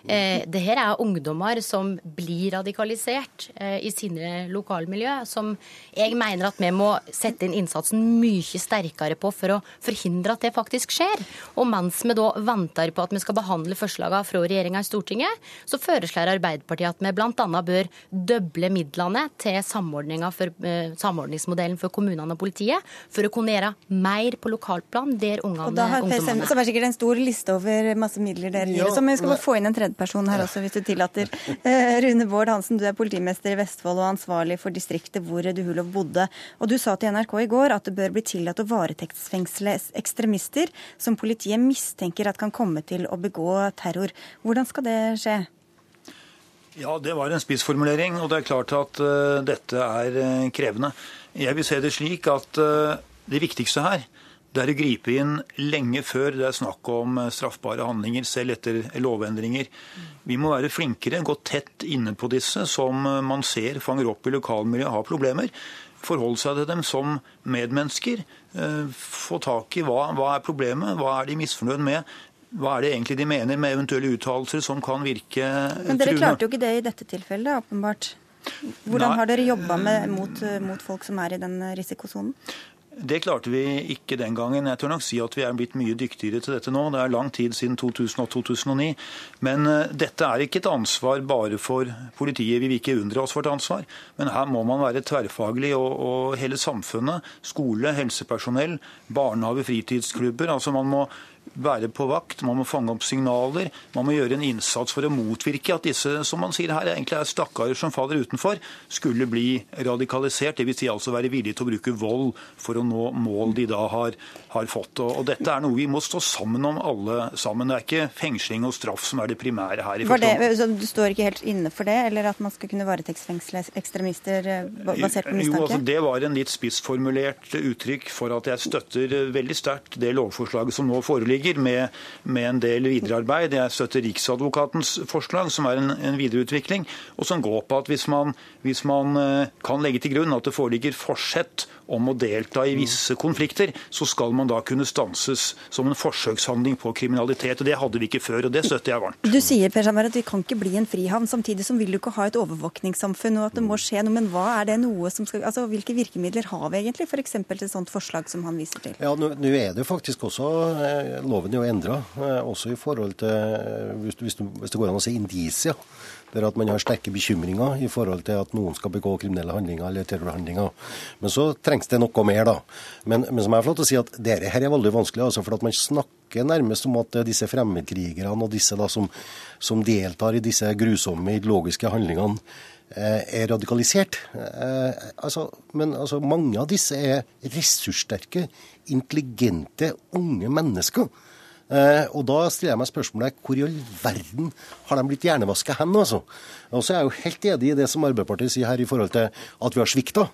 Eh, det her er ungdommer som blir radikalisert eh, i sine lokalmiljø, som jeg mener at vi må sette inn innsatsen mye sterkere på for å forhindre at det faktisk skjer. Og mens vi da venter på at vi skal behandle forslagene fra regjeringa i Stortinget, så foreslår Arbeiderpartiet at vi bl.a. bør doble midlene til for, eh, samordningsmodellen for kommunene og politiet, for å kunne gjøre mer på lokalplan der ungene PSM, så var sikkert en stor liste over masse midler dere gir. Ja, så vi skal få inn en tredjeperson her også, hvis du tillater. Eh, Rune Bård Hansen, du er politimester i Vestfold og ansvarlig for distriktet hvor Duhulov bodde. Og du sa til NRK i går at det bør bli tillatt å varetektsfengsle ekstremister som politiet mistenker at kan komme til å begå terror. Hvordan skal det skje? Ja, Det var en spissformulering, og det er klart at uh, dette er uh, krevende. Jeg vil se det slik at uh, det viktigste her det er å gripe inn lenge før det er snakk om eh, straffbare handlinger, selv etter lovendringer. Vi må være flinkere, gå tett inne på disse som eh, man ser fanger opp i lokalmiljøet har problemer. Forholde seg til dem som medmennesker. Eh, få tak i hva, hva er problemet, hva er de misfornøyd med. Hva er det egentlig de mener med eventuelle uttalelser som kan virke truende? Men dere klarte jo ikke det i dette tilfellet, åpenbart. Hvordan har dere jobba mot, mot, folk som er i den risikosonen? Det klarte vi ikke den gangen. Jeg tør nok si at vi er blitt mye dyktigere til dette nå. Det er lang tid siden 2000 og 2009. Men eh, dette er ikke et ansvar bare for politiet. Vi vil ikke undre oss vårt ansvar. Men her må man være tverrfaglig, og, og hele samfunnet, skole, helsepersonell, barnehage, fritidsklubber. altså Man må være på vakt, man må fange opp signaler. Man må gjøre en innsats for å motvirke at disse som man sier her, egentlig er stakkarer som faller utenfor, skulle bli radikalisert. Dvs. Si altså være villige til å bruke vold for å nå mål de da har, har fått. Og, og, Dette er noe vi må stå sammen om alle sammen. Det er ikke fengsling og straff som er det primære her. i det, så Du står ikke helt inne for det, eller at man skal kunne varetektsfengsle ekstremister eh, basert på mistanke? Jo, altså, Det var en litt spissformulert uttrykk for at jeg støtter veldig sterkt det lovforslaget som nå foreligger foreligger med, med en del viderearbeid. Jeg støtter Riksadvokatens forslag, som er en, en videreutvikling, og som går på at hvis man, hvis man eh, kan legge til grunn at det foreligger forsett om å delta i visse konflikter, så skal man da kunne stanses som en forsøkshandling på kriminalitet. og Det hadde vi ikke før, og det støtter jeg varmt. Du sier Per Samar, at vi kan ikke bli en frihavn. Samtidig som vil du ikke ha et overvåkningssamfunn og at det må skje noe. Men hva er det noe som skal, altså hvilke virkemidler har vi egentlig, f.eks. til et sånt forslag som han viser til? Ja, Nå er det jo faktisk også eh, loven er jo endra, også i forhold til hvis, hvis, hvis det går an å si indisier. Der at man har sterke bekymringer i forhold til at noen skal begå kriminelle handlinger eller terrorhandlinger. Men så trengs det noe mer, da. Men, men som jeg får lov til å si at dette her er veldig vanskelig, altså for at man snakker nærmest om at disse fremmedkrigerne og disse da som, som deltar i disse grusomme ideologiske handlingene, Eh, er radikalisert. Eh, altså, men altså, mange av disse er ressurssterke, intelligente, unge mennesker. Eh, og da stiller jeg meg spørsmålet hvor i all verden har de blitt hjernevaska hen? Altså? Og så er jeg jo helt enig i det som Arbeiderpartiet sier her i forhold til at vi har svikta.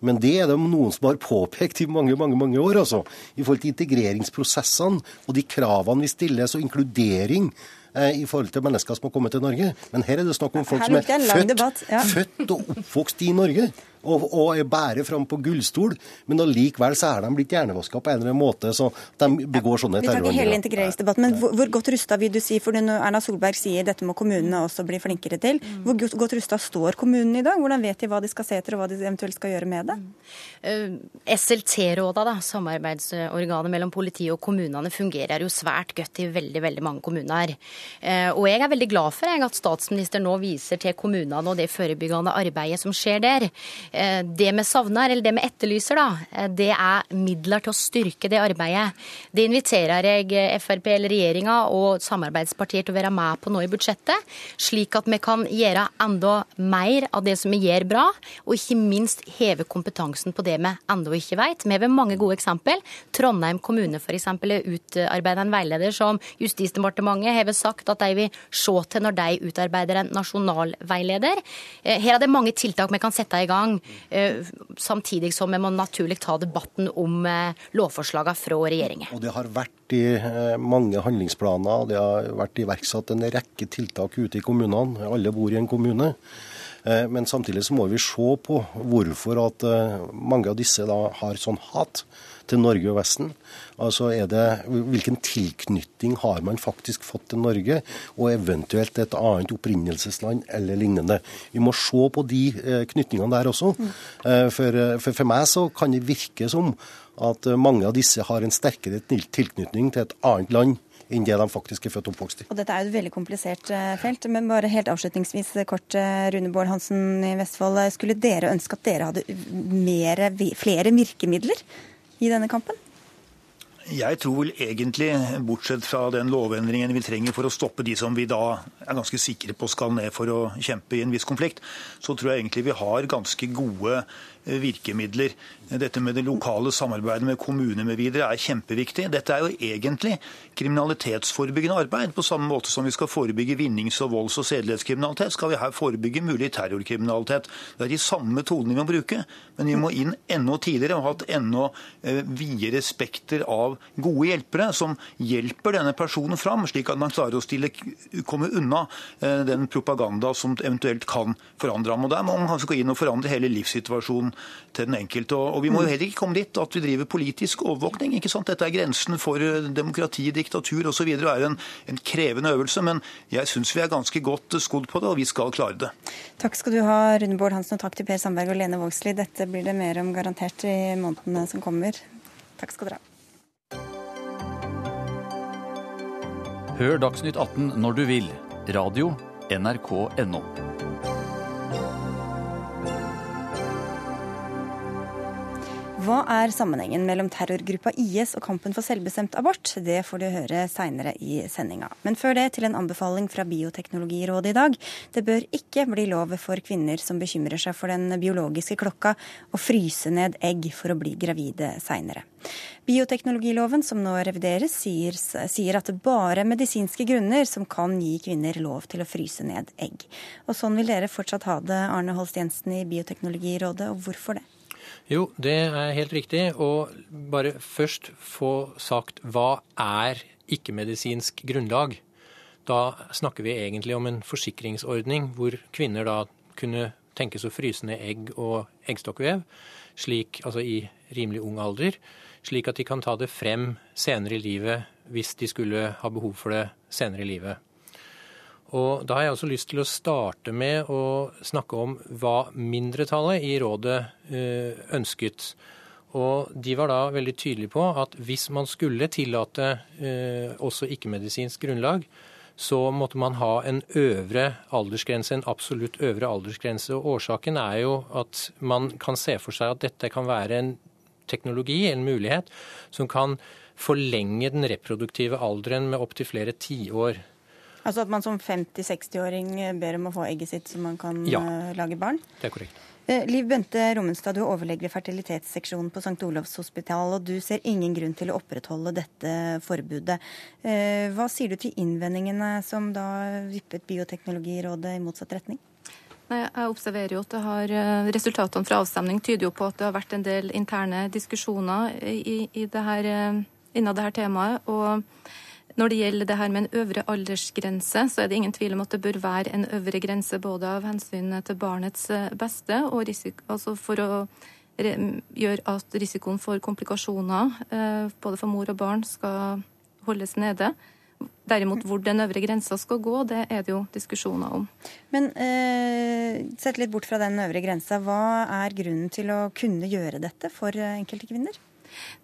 Men det er det noen som har påpekt i mange mange, mange år. altså. I forhold til integreringsprosessene og de kravene vi stiller, så inkludering Eh, i forhold til mennesker som har kommet til Norge. Men her er det snakk om folk som er født, ja. født og oppvokst i Norge og, og bærer fram på gullstol, men allikevel så er de blitt hjernevaska på en eller annen måte, så de begår sånne terrorhandlinger. Vi tar ikke hele integreringsdebatten, men hvor, hvor godt rusta vil du si, for når Erna Solberg sier dette må kommunene også bli flinkere til, mm. hvor godt, rusta står kommunene i dag? Hvordan vet de hva de skal se etter, og hva de eventuelt skal gjøre med det? Uh, eh, SLT-råda, samarbeidsorganet mellom politiet og kommunene, fungerer jo svært godt i veldig veldig mange kommuner. Uh, og jeg er veldig glad for at statsministeren nå viser til kommunene og det forebyggende arbeidet som skjer der. Eh, det vi savner, eller det vi etterlyser, da, eh, det er midler til å styrke det arbeidet. Det inviterer jeg eh, Frp eller regjeringa og samarbeidspartier til å være med på nå i budsjettet, slik at vi kan gjøre enda mer av det som vi gjør bra, og ikke minst heve kompetansen på det vi ennå ikke vet. Vi har mange gode eksempel. Trondheim kommune f.eks. utarbeidet en veileder som Justisdepartementet har sagt at de vil se til når de utarbeider en nasjonal veileder. Her er det mange tiltak vi kan sette i gang. Eh, samtidig som vi må naturlig ta debatten om eh, lovforslagene fra regjeringen. Og Det har vært i eh, mange handlingsplaner, det har vært iverksatt en rekke tiltak ute i kommunene. Alle bor i en kommune. Men samtidig så må vi se på hvorfor at mange av disse da har sånn hat til Norge og Vesten. Altså er det, Hvilken tilknytning har man faktisk fått til Norge, og eventuelt et annet opprinnelsesland eller lignende. Vi må se på de eh, knytningene der også. Mm. For, for, for meg så kan det virke som at mange av disse har en sterkere tilknytning til et annet land enn det de faktisk er født og oppvokst i. Og Dette er jo et veldig komplisert felt, men bare helt avslutningsvis kort, Rune Bård Hansen i Vestfold. Skulle dere ønske at dere hadde mer, flere virkemidler i denne kampen? Jeg tror vel egentlig, bortsett fra den lovendringen vi trenger for å stoppe de som vi da er ganske sikre på skal ned for å kjempe i en viss konflikt, så tror jeg egentlig vi har ganske gode virkemidler. Dette med det lokale samarbeidet med kommuner med videre er kjempeviktig. Dette er jo egentlig kriminalitetsforebyggende arbeid. På samme måte som vi skal forebygge vinnings- og volds- og sedelighetskriminalitet, skal vi her forebygge mulig terrorkriminalitet. Det er de samme metodene vi må bruke, men vi må inn enda tidligere og ha et enda eh, videre spekter av gode hjelpere som hjelper denne personen fram, slik at man klarer å stille, komme unna eh, den propaganda som eventuelt kan forandre ham. Og Der må man kanskje gå inn og forandre hele livssituasjonen til den enkelte. Og vi må jo heller ikke komme dit at vi driver politisk overvåkning. ikke sant? Dette er grensen for eh, demokrati, diktatur osv. og er en, en krevende øvelse. Men jeg syns vi er ganske godt skodd på det, og vi skal klare det. Takk skal du ha, Rune Bård Hansen, og takk til Per Sandberg og Lene Vågslid. Dette blir det mer om garantert i månedene som kommer. Takk skal dere ha. Hør Dagsnytt 18 når du vil. Radio NRK.no. Hva er sammenhengen mellom terrorgruppa IS og kampen for selvbestemt abort? Det får du høre seinere i sendinga. Men før det til en anbefaling fra Bioteknologirådet i dag. Det bør ikke bli lov for kvinner som bekymrer seg for den biologiske klokka, å fryse ned egg for å bli gravide seinere. Bioteknologiloven som nå revideres, sier, sier at det bare er medisinske grunner som kan gi kvinner lov til å fryse ned egg. Og sånn vil dere fortsatt ha det, Arne Holst Jensen i Bioteknologirådet, og hvorfor det? Jo, det er helt riktig. Og bare først få sagt hva er ikke-medisinsk grunnlag? Da snakker vi egentlig om en forsikringsordning hvor kvinner da kunne tenkes å fryse ned egg og eggstokkvev slik, altså i rimelig ung alder, slik at de kan ta det frem senere i livet hvis de skulle ha behov for det senere i livet. Og Da har jeg også lyst til å starte med å snakke om hva mindretallet i rådet eh, ønsket. Og de var da veldig tydelige på at hvis man skulle tillate eh, også ikke-medisinsk grunnlag, så måtte man ha en øvre aldersgrense, en absolutt øvre aldersgrense. Og årsaken er jo at man kan se for seg at dette kan være en teknologi, en mulighet, som kan forlenge den reproduktive alderen med opptil flere tiår. Altså at man som 50-60-åring ber om å få egget sitt så man kan Ja. eh, lage barn? Det er korrekt. Eh, Liv Bente Rommenstad, du er overlege ved fertilitetsseksjonen på St. Olavs hospital, og du ser ingen grunn til å opprettholde dette forbudet. Eh, Hva sier du til innvendingene som da vippet Bioteknologirådet i motsatt retning? Nei, Jeg observerer jo at det har, Resultatene fra avstemning tyder jo på at det har vært en del interne diskusjoner i, i det her, innen det her temaet. og når det gjelder det her med en øvre aldersgrense, så er det ingen tvil om at det bør være en øvre grense både av hensyn til barnets eh, beste og risiko, altså for å re- gjøre at risikoen for komplikasjoner eh, både for mor og barn skal holdes nede. Derimot hvor den øvre grensa skal gå, det er det jo diskusjoner om. Men eh, sett litt bort fra den øvre grensa, hva er grunnen til å kunne gjøre dette for eh, enkelte kvinner?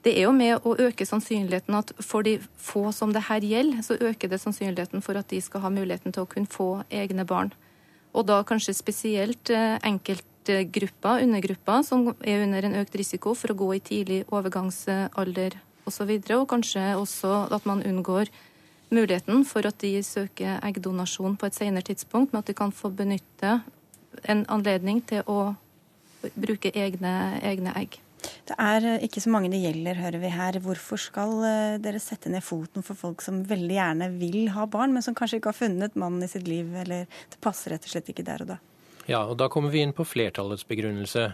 Det er jo med å øke sannsynligheten at for de få som det her gjelder, så øker det sannsynligheten for at de skal ha muligheten til å kunne få egne barn. Og da kanskje spesielt eh, enkeltgrupper, undergrupper, som er under en økt risiko for å gå i tidlig overgangsalder osv. Og, så videre, og kanskje også at man unngår muligheten for at de søker eggdonasjon på et senere tidspunkt, men at de kan få benytte en anledning til å bruke egne, egne egg. Det er eh, ikke så mange det gjelder, hører vi her. Hvorfor skal eh, dere sette ned foten for folk som veldig gjerne vil ha barn, men som kanskje ikke har funnet mannen i sitt liv, eller det passer rett og slett ikke der og da? Ja, og da kommer vi inn på flertallets begrunnelse.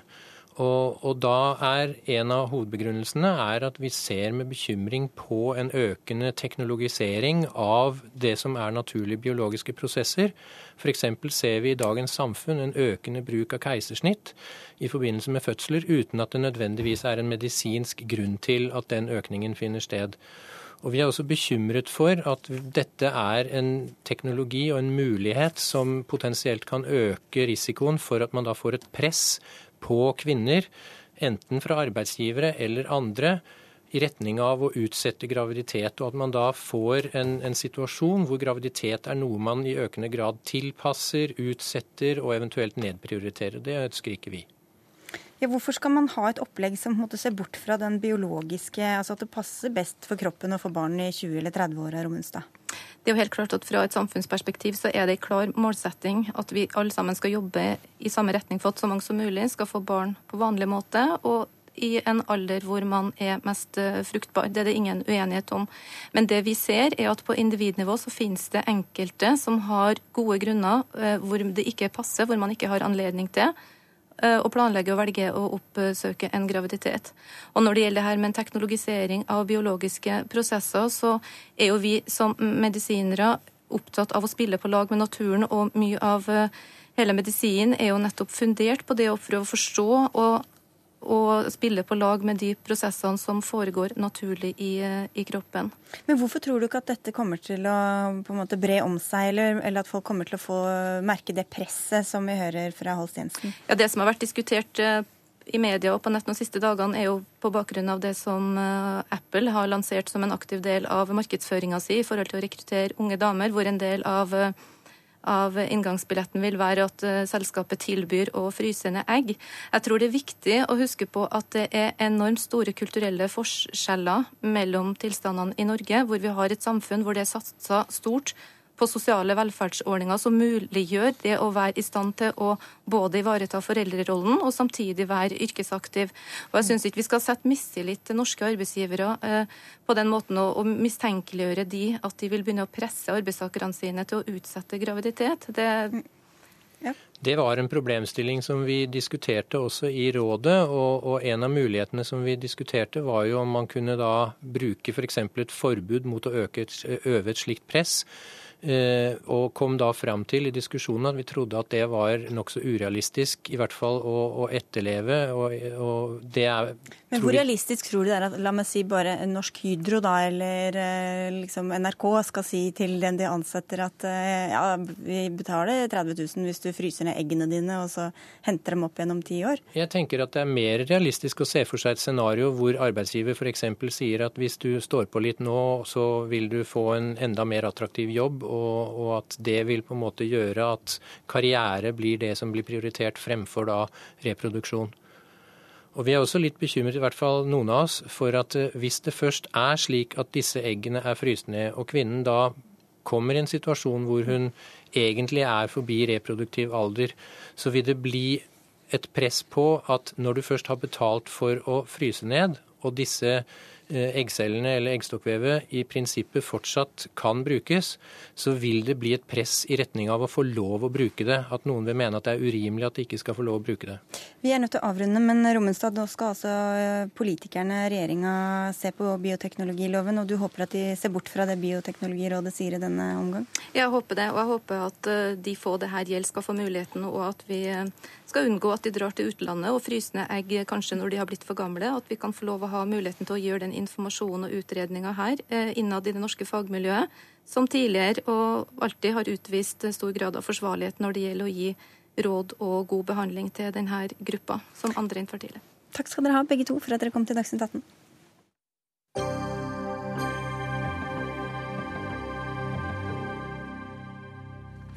Og, og da er en av hovedbegrunnelsene at vi ser med bekymring på en økende teknologisering av det som er naturlige biologiske prosesser. F.eks. ser vi i dagens samfunn en økende bruk av keisersnitt i forbindelse med fødsler, uten at det nødvendigvis er en medisinsk grunn til at den økningen finner sted. Og Vi er også bekymret for at dette er en teknologi og en mulighet som potensielt kan øke risikoen for at man da får et press på kvinner, enten fra arbeidsgivere eller andre, i retning av å utsette graviditet, og at man da får en, en situasjon hvor graviditet er noe man i økende grad tilpasser, utsetter og eventuelt nedprioriterer. Det ønsker ikke vi. Ja, hvorfor skal man ha et opplegg som måte ser bort fra den biologiske, altså at det passer best for kroppen å få barn i 20- eller 30-åra, Romunstad? Det er jo helt klart at Fra et samfunnsperspektiv så er det en klar målsetting at vi alle sammen skal jobbe i samme retning for at så mange som mulig skal få barn på vanlig måte, og i en alder hvor man er mest eh, fruktbar. Det er det ingen uenighet om. Men det vi ser er at på individnivå så finnes det enkelte som har gode grunner eh, hvor det ikke passer, hvor man ikke har anledning til eh, å planlegge og velge å oppsøke en graviditet. Og når det gjelder det her med en teknologisering av biologiske prosesser, så er jo vi som medisinere opptatt av å spille på lag med naturen, og mye av eh, hele medisinen er jo nettopp fundert på det å prøve å forstå og, og spille på lag med de prosessene som foregår naturlig i, i kroppen. Men hvorfor tror du ikke at dette kommer til å på en måte bre om seg, eller, eller at folk kommer til å få merke det presset som vi hører fra Holst Jensen? Ja, Det som har vært diskutert eh, i media og på nett de siste dagene, er jo på bakgrunn av det som eh, Apple har lansert som en aktiv del av markedsføringa si i forhold til å rekruttere unge damer, hvor en del av, eh, av inngangsbilletten vil være at eh, selskapet tilbyr å fryse ned egg. Jeg tror det er viktig å huske på at det er enormt store kulturelle forskjeller mellom tilstandene i Norge, hvor vi har et samfunn hvor det er satsa stort på sosiale velferdsordninger som muliggjør det å være i stand til å både ivareta foreldrerollen og samtidig være yrkesaktiv. Og jeg syns ikke vi skal sette mistillit til norske arbeidsgivere eh, på den måten å, å mistenkeliggjøre de at de vil begynne å presse arbeidstakerne sine til å utsette graviditet. Det Det var en problemstilling som vi diskuterte også i rådet, og, og, en av mulighetene som vi diskuterte var jo om man kunne da bruke f.eks. For et forbud mot å øke et, øve et slikt press og kom da fram til i diskusjonen at vi trodde at det var nokså urealistisk, i hvert fall å, å etterleve. Og, og, det er Men hvor realistisk tror du det er at la meg si bare Norsk Hydro da, eller eh, liksom NRK skal si til den de ansetter at eh, ja, vi betaler 30 000 hvis du fryser ned eggene dine og så henter dem opp gjennom ti år? Jeg tenker at det er mer realistisk å se for seg et scenario hvor arbeidsgiver f.eks. sier at hvis du står på litt nå, så vil du få en enda mer attraktiv jobb og, og, at det vil på en måte gjøre at karriere blir det som blir prioritert fremfor da reproduksjon. Og Vi er også litt bekymret, i hvert fall noen av oss, for at eh, hvis det først er slik at disse eggene er fryst ned, og kvinnen da kommer i en situasjon hvor hun egentlig er forbi reproduktiv alder, så vil det bli et press på at når du først har betalt for å fryse ned, og disse eggcellene eller eggstokkvevet i prinsippet fortsatt kan brukes, så vil det bli et press i retning av å få lov å bruke det. At noen vil mene at det er urimelig at de ikke skal få lov å bruke det. Vi er nødt til å avrunde, men Rommenstad, nå skal altså eh, politikerne, regjeringa, se på bioteknologiloven, og du håper at de ser bort fra det Bioteknologirådet sier i denne omgang? Jeg håper det, og jeg håper at eh, de få det her gjelder, skal få muligheten, og at vi skal unngå at de drar til utlandet og fryser ned egg kanskje når de har blitt for gamle. At vi kan få lov å ha muligheten til å gjøre den informasjonen og utredninger her eh, innad i det norske fagmiljøet, som tidligere og alltid har utvist stor grad av forsvarlighet når det gjelder å gi råd og god behandling til denne gruppa, som andre infertile. Takk skal dere ha, begge to, for at dere kom til Dagsnytt 18.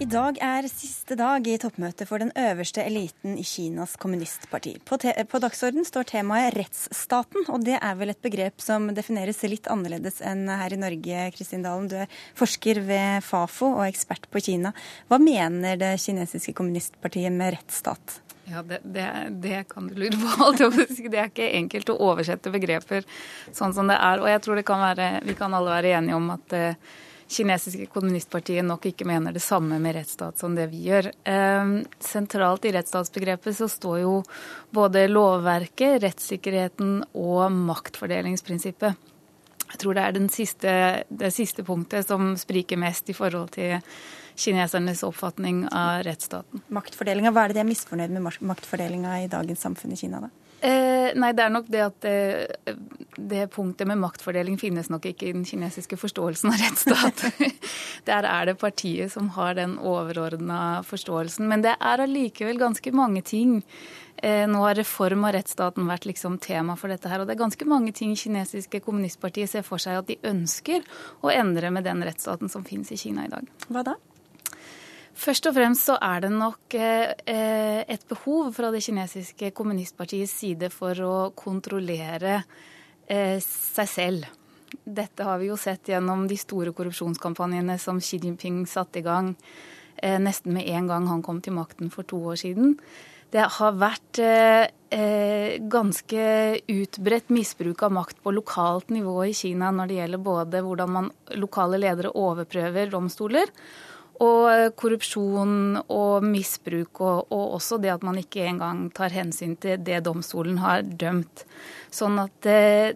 I dag er siste dag i toppmøtet for den øverste eliten i Kinas kommunistparti. På, på dagsorden står temaet rettsstaten, og det er vel et begrep som defineres litt annerledes enn her i Norge. Kristin Dalen, du er forsker ved Fafo og ekspert på Kina. Hva mener det kinesiske kommunistpartiet med rettsstat? Ja, det, det, det, kan du lure på. [laughs] Det er ikke enkelt å oversette begreper sånn som det er. Og jeg tror kan være, vi kan alle være enige om at uh, kinesiske kommunistpartiet nok ikke mener det samme med rettsstat som det vi gjør. Eh, sentralt i rettsstatsbegrepet så står jo både lovverket, rettssikkerheten og maktfordelingsprinsippet. Jeg tror det er siste, det siste punktet som spriker mest i forhold til kinesernes oppfatning av rettsstaten. Maktfordelinga, Hva er det de er misfornøyd med maktfordelinga i dagens samfunn i Kina, da? Eh, nei, det er nok det at det, det, punktet med maktfordeling finnes nok ikke i den kinesiske forståelsen av rettsstat. [laughs] Der er det partiet som har den overordna forståelsen. Men det er allikevel ganske mange ting. Eh, nå har reform av rettsstaten vært liksom tema for dette her. Og det er ganske mange ting kinesiske kommunistpartiet ser for seg at de ønsker å endre med den rettsstaten som finnes i Kina i dag. Hva da? Først og fremst så er det nok eh, et behov fra det kinesiske kommunistpartiets side for å kontrollere eh, seg selv. Dette har vi jo sett gjennom de store korrupsjonskampanjene som Xi Jinping satte i gang eh, nesten med en gang han kom til makten for to år siden. Det har vært ganske utbredt misbruk av makt på lokalt nivå i Kina når det gjelder både hvordan man lokale ledere overprøver domstoler, og korrupsjon og misbruk, og, og, også det at man ikke engang tar hensyn til det domstolen har dømt. Sånn at det,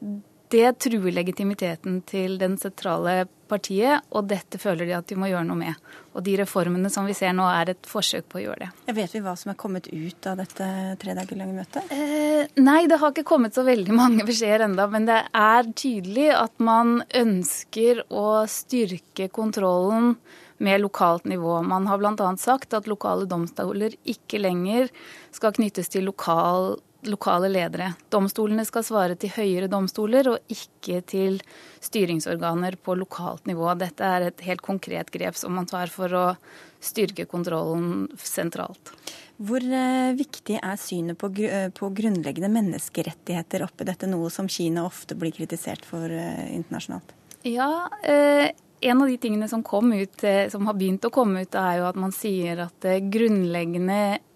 det truer legitimiteten til den sentrale partiet, og dette føler de at de må gjøre noe med. Og de reformene som vi ser nå, er et forsøk på å gjøre det. Jeg vet vi hva som er kommet ut av dette tre dager lange møtet? Eh, nei, det har ikke kommet så veldig mange beskjeder enda, men det er tydelig at man ønsker å styrke kontrollen med lokalt nivå. Man har bl.a. sagt at lokale domstoler ikke lenger skal knyttes til lokal, lokale ledere. Domstolene skal svare til høyere domstoler og ikke til styringsorganer på lokalt nivå. Dette er et helt konkret grep som man tar for å styrke kontrollen sentralt. Hvor eh, viktig er synet på, eh, på, grunnleggende menneskerettigheter oppi dette, noe som Kina ofte blir kritisert for eh, internasjonalt? Ja, eh, en av de tingene som, ut, eh, som, har begynt å komme ut, er jo at man sier at eh,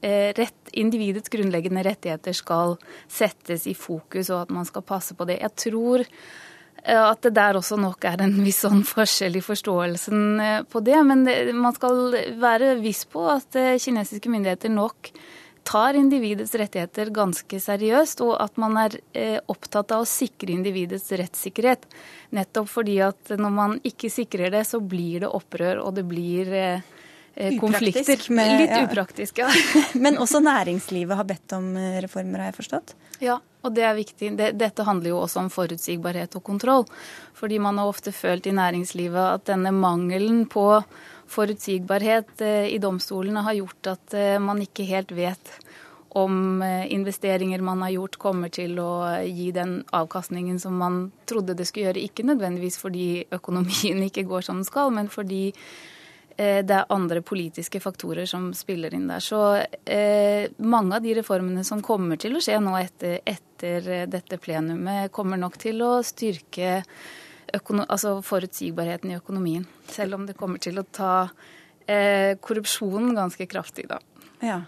eh, rett, individets grunnleggende rettigheter skal settes i fokus, og at man skal passe på det. Jeg tror at det der også nok er en viss sånn forskjell i forståelsen på det. Men man skal være viss på at kinesiske myndigheter nok tar individets rettigheter ganske seriøst, og at man er eh, opptatt av å sikre individets rettssikkerhet. Nettopp fordi at når man ikke sikrer det, så blir det opprør, og det blir konflikter. Upraktisk, konflikter. Med, Litt ja. upraktisk, ja. [laughs] Men også næringslivet har bedt om eh, reformer, har jeg forstått? Ja, og det er viktig. Dette handler jo også om forutsigbarhet og kontroll. Fordi man har ofte følt i næringslivet at denne mangelen på forutsigbarhet eh, i domstolene har gjort at eh, man ikke helt vet om eh, investeringer man har gjort kommer til å gi den avkastningen som man trodde det skulle gjøre. Ikke nødvendigvis fordi økonomien [laughs] ikke går som den skal, men fordi det er andre politiske faktorer som spiller inn der. Så eh, mange av de reformene som kommer til å skje nå etter, etter dette plenumet, kommer nok til å styrke altså forutsigbarheten i økonomien. Selv om det kommer til å ta eh, korrupsjonen ganske kraftig, da. Ja.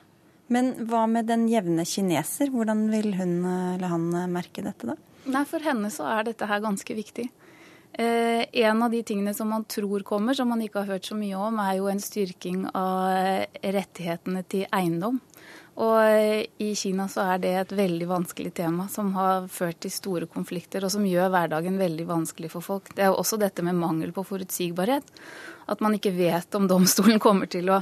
Men hva med den jevne kineser? Hvordan vil hun eller han merke dette, da? Nei, For henne så er dette her ganske viktig. Eh, en av de tingene som man tror kommer, som man ikke har hørt så mye om, er jo en styrking av rettighetene til eiendom. Og i Kina så er det et veldig vanskelig tema som har ført til store konflikter, og som gjør hverdagen veldig vanskelig for folk. Det er jo også dette med mangel på forutsigbarhet. At man ikke vet om domstolen kommer til å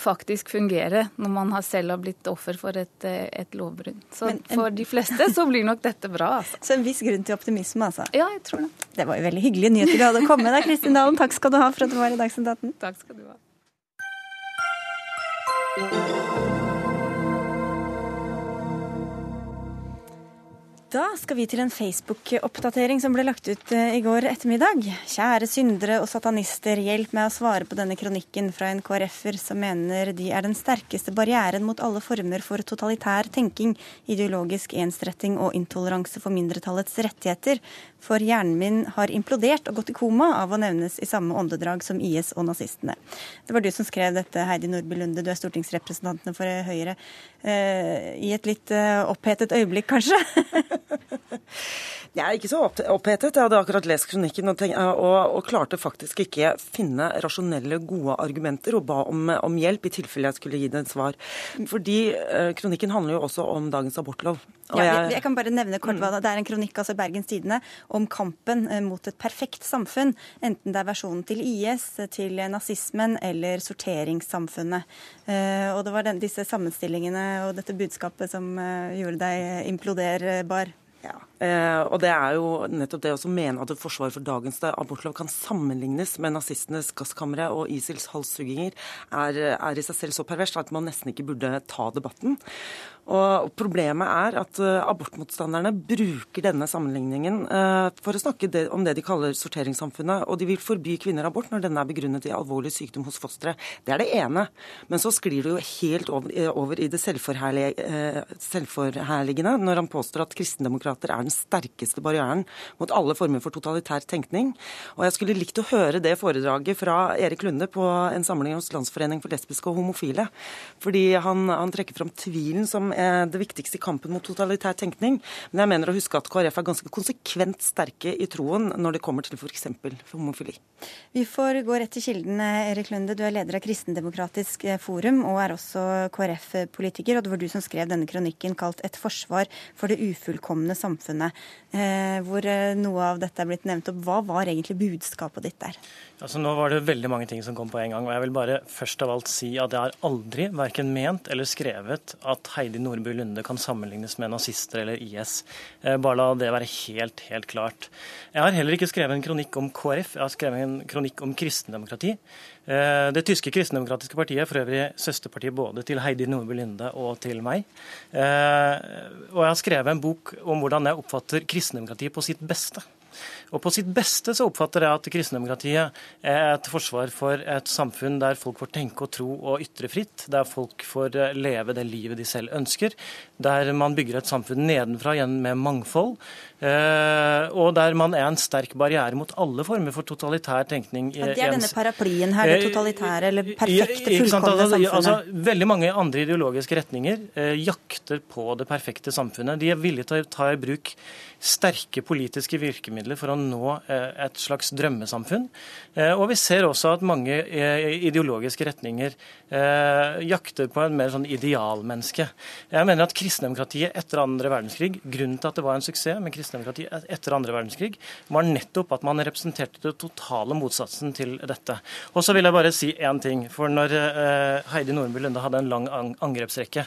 faktisk fungere når man selv har blitt offer for et, et lovbrudd. Så en, for de fleste så blir nok dette bra. Altså. [laughs] Så en viss grunn til optimisme, altså? Ja, jeg tror det. Det var jo veldig hyggelige nyheter du hadde komme med deg, Kristin Dalen. Takk skal du ha for at du var i Dagsnytt 18. Takk skal du ha. Da skal vi til en Facebook-oppdatering som ble lagt ut eh, i går ettermiddag. Kjære syndere og satanister, hjelp meg å svare på denne kronikken fra en KrF-er som mener de er den sterkeste barrieren mot alle former for totalitær tenking, ideologisk ensretting og intoleranse for mindretallets rettigheter. For hjernen min har implodert og gått i koma av å nevnes i samme åndedrag som IS og nazistene. Det var du som skrev dette, Heidi Nordby Lunde, du er stortingsrepresentantene for Høyre. Eh, I et litt eh, opphetet øyeblikk, kanskje? [laughs] Jeg er ikke så opphetet. Jeg hadde akkurat lest kronikken og, tenk, og, og klarte faktisk ikke finne rasjonelle, gode argumenter og ba om, om, hjelp i tilfelle jeg skulle gi det et svar. Fordi eh, kronikken handler jo også om dagens abortlov. Ja, jeg, jeg, kan bare nevne kort hva Det er en kronikk altså Bergens Tidende om kampen eh, mot et perfekt samfunn. Enten det er versjonen til IS, til nazismen eller sorteringssamfunnet. Eh, og det var den, disse sammenstillingene og dette budskapet som eh, gjorde deg imploderbar. Ja. Eh, og det er jo nettopp det å mene at forsvaret for dagens abortlov kan sammenlignes med nazistenes gasskamre og ISILs halshugginger, er, er, i seg selv så perverst at man nesten ikke burde ta debatten. Og Problemet er at uh, abortmotstanderne bruker denne sammenligningen eh, for å snakke det, om det de kaller sorteringssamfunnet. Og de vil forby kvinner abort når denne er begrunnet i alvorlig sykdom hos fosteret. Det er det ene. Men så sklir det jo helt over, over i det uh, selvforherligende når han påstår at kristendemokrater er den sterkeste barrieren mot alle former for totalitær tenkning. Og jeg skulle likt å høre det foredraget fra Erik Lunde på en samling hos Landsforening for lesbiske og homofile. Fordi han, han trekker fram tvilen som det viktigste i kampen mot totalitær tenkning. Men jeg mener å huske at KrF er ganske konsekvent sterke i troen når det kommer til f.eks. homofili. Vi får gå rett til kildene. Erik Lunde, du er leder av Kristendemokratisk eh, forum og er også KrF-politiker. Og det var du som skrev denne kronikken kalt 'Et forsvar for det ufullkomne samfunnet', eh, hvor eh, noe av dette er blitt nevnt opp. Hva var egentlig budskapet ditt der? Altså, nå var det veldig mange ting som kom på en gang. og Jeg vil bare først av alt si at jeg har aldri verken ment eller skrevet at Heidi Nordby Lunde kan sammenlignes med nazister eller IS. Eh, bare la det være helt, helt klart. Jeg har heller ikke skrevet en kronikk om KrF, jeg har skrevet en kronikk om kristendemokrati. Eh, det tyske kristendemokratiske partiet er for øvrig søsterpartiet både til Heidi Nordby Lunde og til meg. Eh, og jeg har skrevet en bok om hvordan jeg oppfatter kristendemokratiet på sitt beste. Og på sitt beste så oppfatter jeg at kristendemokratiet er et forsvar for et samfunn der folk får tenke og tro og ytre fritt, der folk får eh, leve det livet de selv ønsker, der man bygger et samfunn nedenfra igjen med mangfold, eh, og der man er en sterk barriere mot alle former for totalitær tenkning. Ja, det er denne paraplyen her, det eh, totalitære eller perfekte, fullkomne altså, samfunnet? Altså, veldig mange andre ideologiske retninger eh, jakter på det perfekte samfunnet. De er villige til å ta i bruk sterke politiske virkemidler for å nå et slags drømmesamfunn. Og vi ser også at mange ideologiske retninger jakter på en mer sånn idealmenneske. Jeg mener at kristendemokratiet etter andre verdenskrig, grunnen til at det var en suksess med kristendemokratiet etter andre verdenskrig, var nettopp at man representerte det totale motsatsen til dette. Og så vil jeg bare si én ting. For når Heidi Nordby Lunde hadde en lang angrepsrekke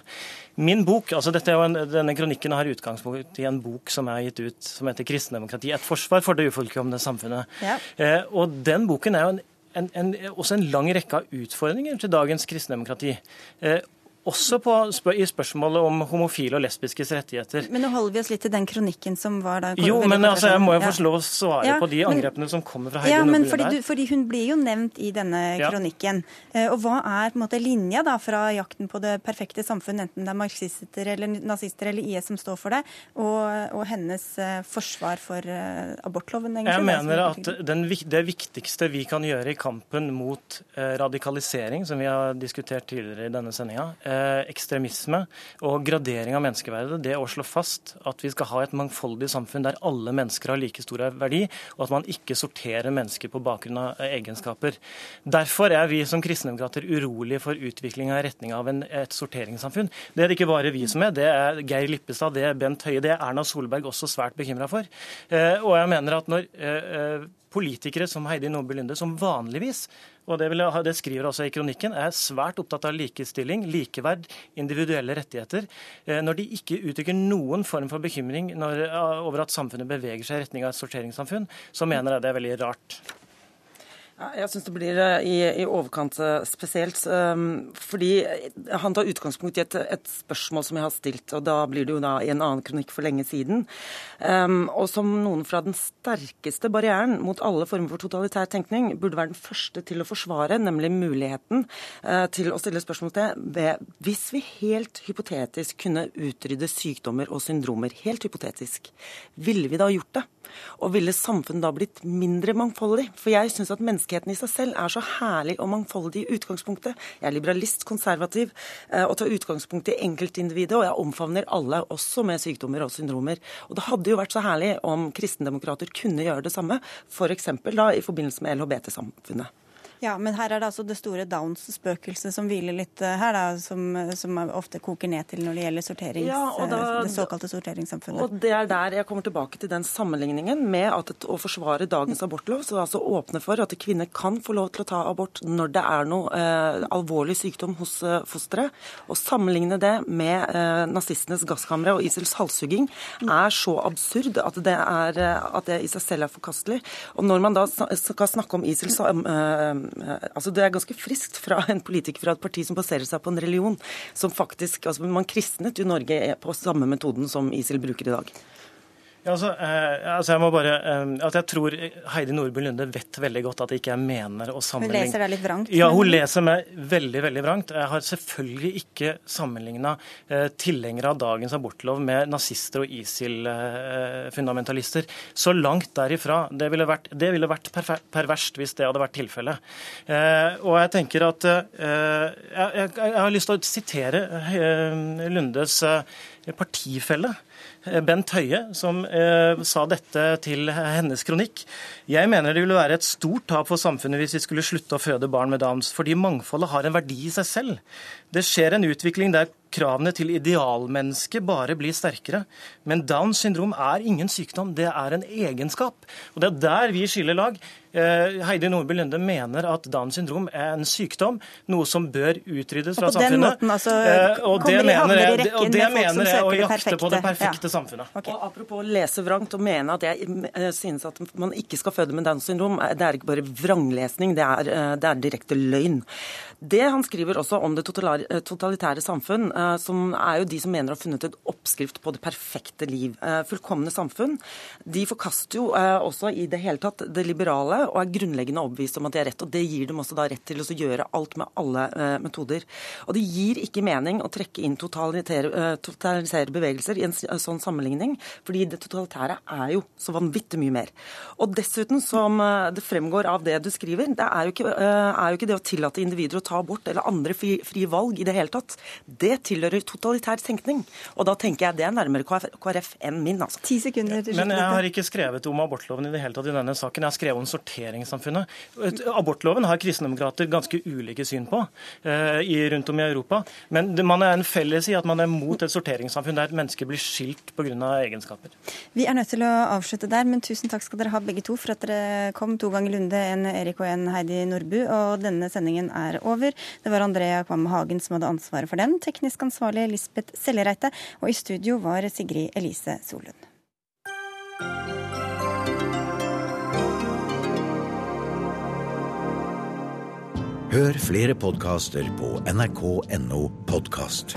Min bok, altså dette Denne kronikken har utgangspunkt i en bok som er gitt ut som heter 'Kristendemokrati et forsvar for det ufullkomne samfunnet'. Ja. Eh, og Den boken er jo en, en, en, også en lang rekke av utfordringer til dagens kristendemokrati. Eh, også på, i spørsmålet om homofile og lesbiskes rettigheter. Men nå holder vi oss litt til den kronikken som var der. Jo, men altså, jeg må jo få lov å svare ja, på de angrepene som kommer fra Heidi ja, men fordi, du, fordi, hun blir jo nevnt i denne kronikken. Og hva er på en måte linja da fra jakten på det perfekte samfunn, enten det er marxister eller nazister eller IS som står for det, og, og hennes uh, forsvar for uh, abortloven? Egentlig, jeg mener at den, det viktigste vi kan gjøre i kampen mot radikalisering, som vi har diskutert tidligere i denne sendinga, Eh, ekstremisme og gradering av menneskeverdet. Det å slå fast at vi skal ha et mangfoldig samfunn der alle mennesker har like stor verdi, og at man ikke sorterer mennesker på bakgrunn av egenskaper. Derfor er vi som kristendemokrater urolige for utviklinga i retning av en, et sorteringssamfunn. Det er det ikke bare vi som er, det er Geir Lippestad, det er Bent Høie, det er Erna Solberg også svært bekymra for. Eh, og jeg mener at når eh, politikere som Heidi Nordby Lunde, som vanligvis og det, jeg, det, skriver også i kronikken, er svært opptatt av likestilling, likeverd, individuelle rettigheter. Eh, når de ikke uttrykker noen form for bekymring når, over at samfunnet beveger seg i retning av et sorteringssamfunn, så mener jeg det er veldig rart. Jeg syns det blir eh, i, i, overkant eh, spesielt. Um, fordi han tar utgangspunkt i et, et, spørsmål som jeg har stilt, og da blir det jo da i en annen kronikk for lenge siden. Um, og som noen fra den sterkeste barrieren mot alle former for totalitær tenkning burde være den første til å forsvare, nemlig muligheten uh, til å stille spørsmål til ved Hvis vi helt hypotetisk kunne utrydde sykdommer og syndromer, helt hypotetisk, ville vi da gjort det? Og ville samfunnet da blitt mindre mangfoldig? For jeg syns at menneskeheten i seg selv er så herlig og mangfoldig i utgangspunktet. Jeg er liberalist, konservativ eh, og tar utgangspunkt i enkeltindividet, og jeg omfavner alle, også med sykdommer og syndromer. Og det hadde jo vært så herlig om kristendemokrater kunne gjøre det samme, f.eks. Da i forbindelse med LHBT-samfunnet. Ja, men her er det altså det store Downs-spøkelset som hviler litt eh, her, da, som, som, ofte koker ned til når det gjelder sorterings, ja, da, eh, det såkalte sorteringssamfunnet. Og Det er der jeg kommer tilbake til den sammenligningen med at å forsvare dagens abortlov, så altså åpne for at kvinner kan få lov til å ta abort når det er noe eh, alvorlig sykdom hos eh, fosteret, og sammenligne det med eh, nazistenes gasskamre og Isils halshugging, er så absurd at det, er, at det i seg selv er forkastelig. Og når man da skal snakke om Isils Eh, altså Det er ganske friskt fra en politiker fra et parti som baserer seg på en religion som faktisk altså Man kristnet jo Norge på samme metoden som ISIL bruker i dag. Ja, altså, eh, altså, jeg må bare eh, at jeg tror Heidi Nordby Lunde vet veldig godt at jeg ikke mener å sammenligne Hun leser deg litt vrangt? Ja, hun leser meg veldig veldig vrangt. Jeg har selvfølgelig ikke sammenligna eh, tilhengere av dagens abortlov med nazister og ISIL-fundamentalister. Eh, Så langt derifra. Det ville vært, det ville vært perverst hvis det hadde vært tilfellet. Eh, og jeg tenker at eh, jeg, jeg, jeg, har lyst til å sitere Lundes partifelle. Eh, Bent Høie, som eh, sa dette til hennes kronikk. Jeg mener det ville være et stort tap for samfunnet hvis vi skulle slutte å føde barn med Downs, fordi mangfoldet har en verdi i seg selv. Det skjer en utvikling der kravene til idealmennesket bare blir sterkere. Men Downs syndrom er ingen sykdom, det er en egenskap. Og det er der vi skiller lag. Eh, Heidi Nordby Lunde mener at Downs syndrom er en sykdom, noe som bør utryddes fra samfunnet. Måten, altså, eh, og det mener jeg, og det mener jeg å jakte på det perfekte ja. samfunnet. Okay. Og Apropos å lese vrangt og mene at jeg eh, synes at man ikke skal føde med Downs syndrom, det er ikke bare vranglesning, det er, det er direkte løgn. Det han skriver også om det totalitære samfunn, som er jo de som mener å ha funnet et oppskrift på det perfekte liv. Fullkomne samfunn. De forkaster jo også i det hele tatt det liberale og er grunnleggende overbevist om at de har rett. og Det gir dem også da rett til å gjøre alt med alle metoder. Og Det gir ikke mening å trekke inn totalitære, totalitære bevegelser i en sånn sammenligning, fordi det totalitære er jo så vanvittig mye mer. Og dessuten, som det fremgår av det du skriver, det er jo, ikke, er jo ikke det å tillate individer å ta abort eller andre frie fri valg i det hele tatt. Det tilhører totalitær tenkning. Og da tenker jeg det er nærmere KrF enn min, altså. Ti sekunder til Men jeg har ikke skrevet om abortloven i det hele tatt i denne saken. Jeg har skrevet om sorteringssamfunnet. Abortloven har kristendemokrater ganske ulike syn på uh, rundt om i Europa. Men det, man er en felles i at man er mot et sorteringssamfunn der et menneske blir skilt pga. egenskaper. Vi er nødt til å avslutte der, men tusen takk skal dere ha begge to for at dere kom to ganger Lunde, en Erik og en Heidi Nordbu. Og denne sendingen er over. Det var Andrea Kvam Hagen som hadde ansvaret for den, teknisk ansvarlig Lisbeth Sellereite, og i studio var Sigrid Elise Solund. Hør flere podkaster på nrk.no podkast.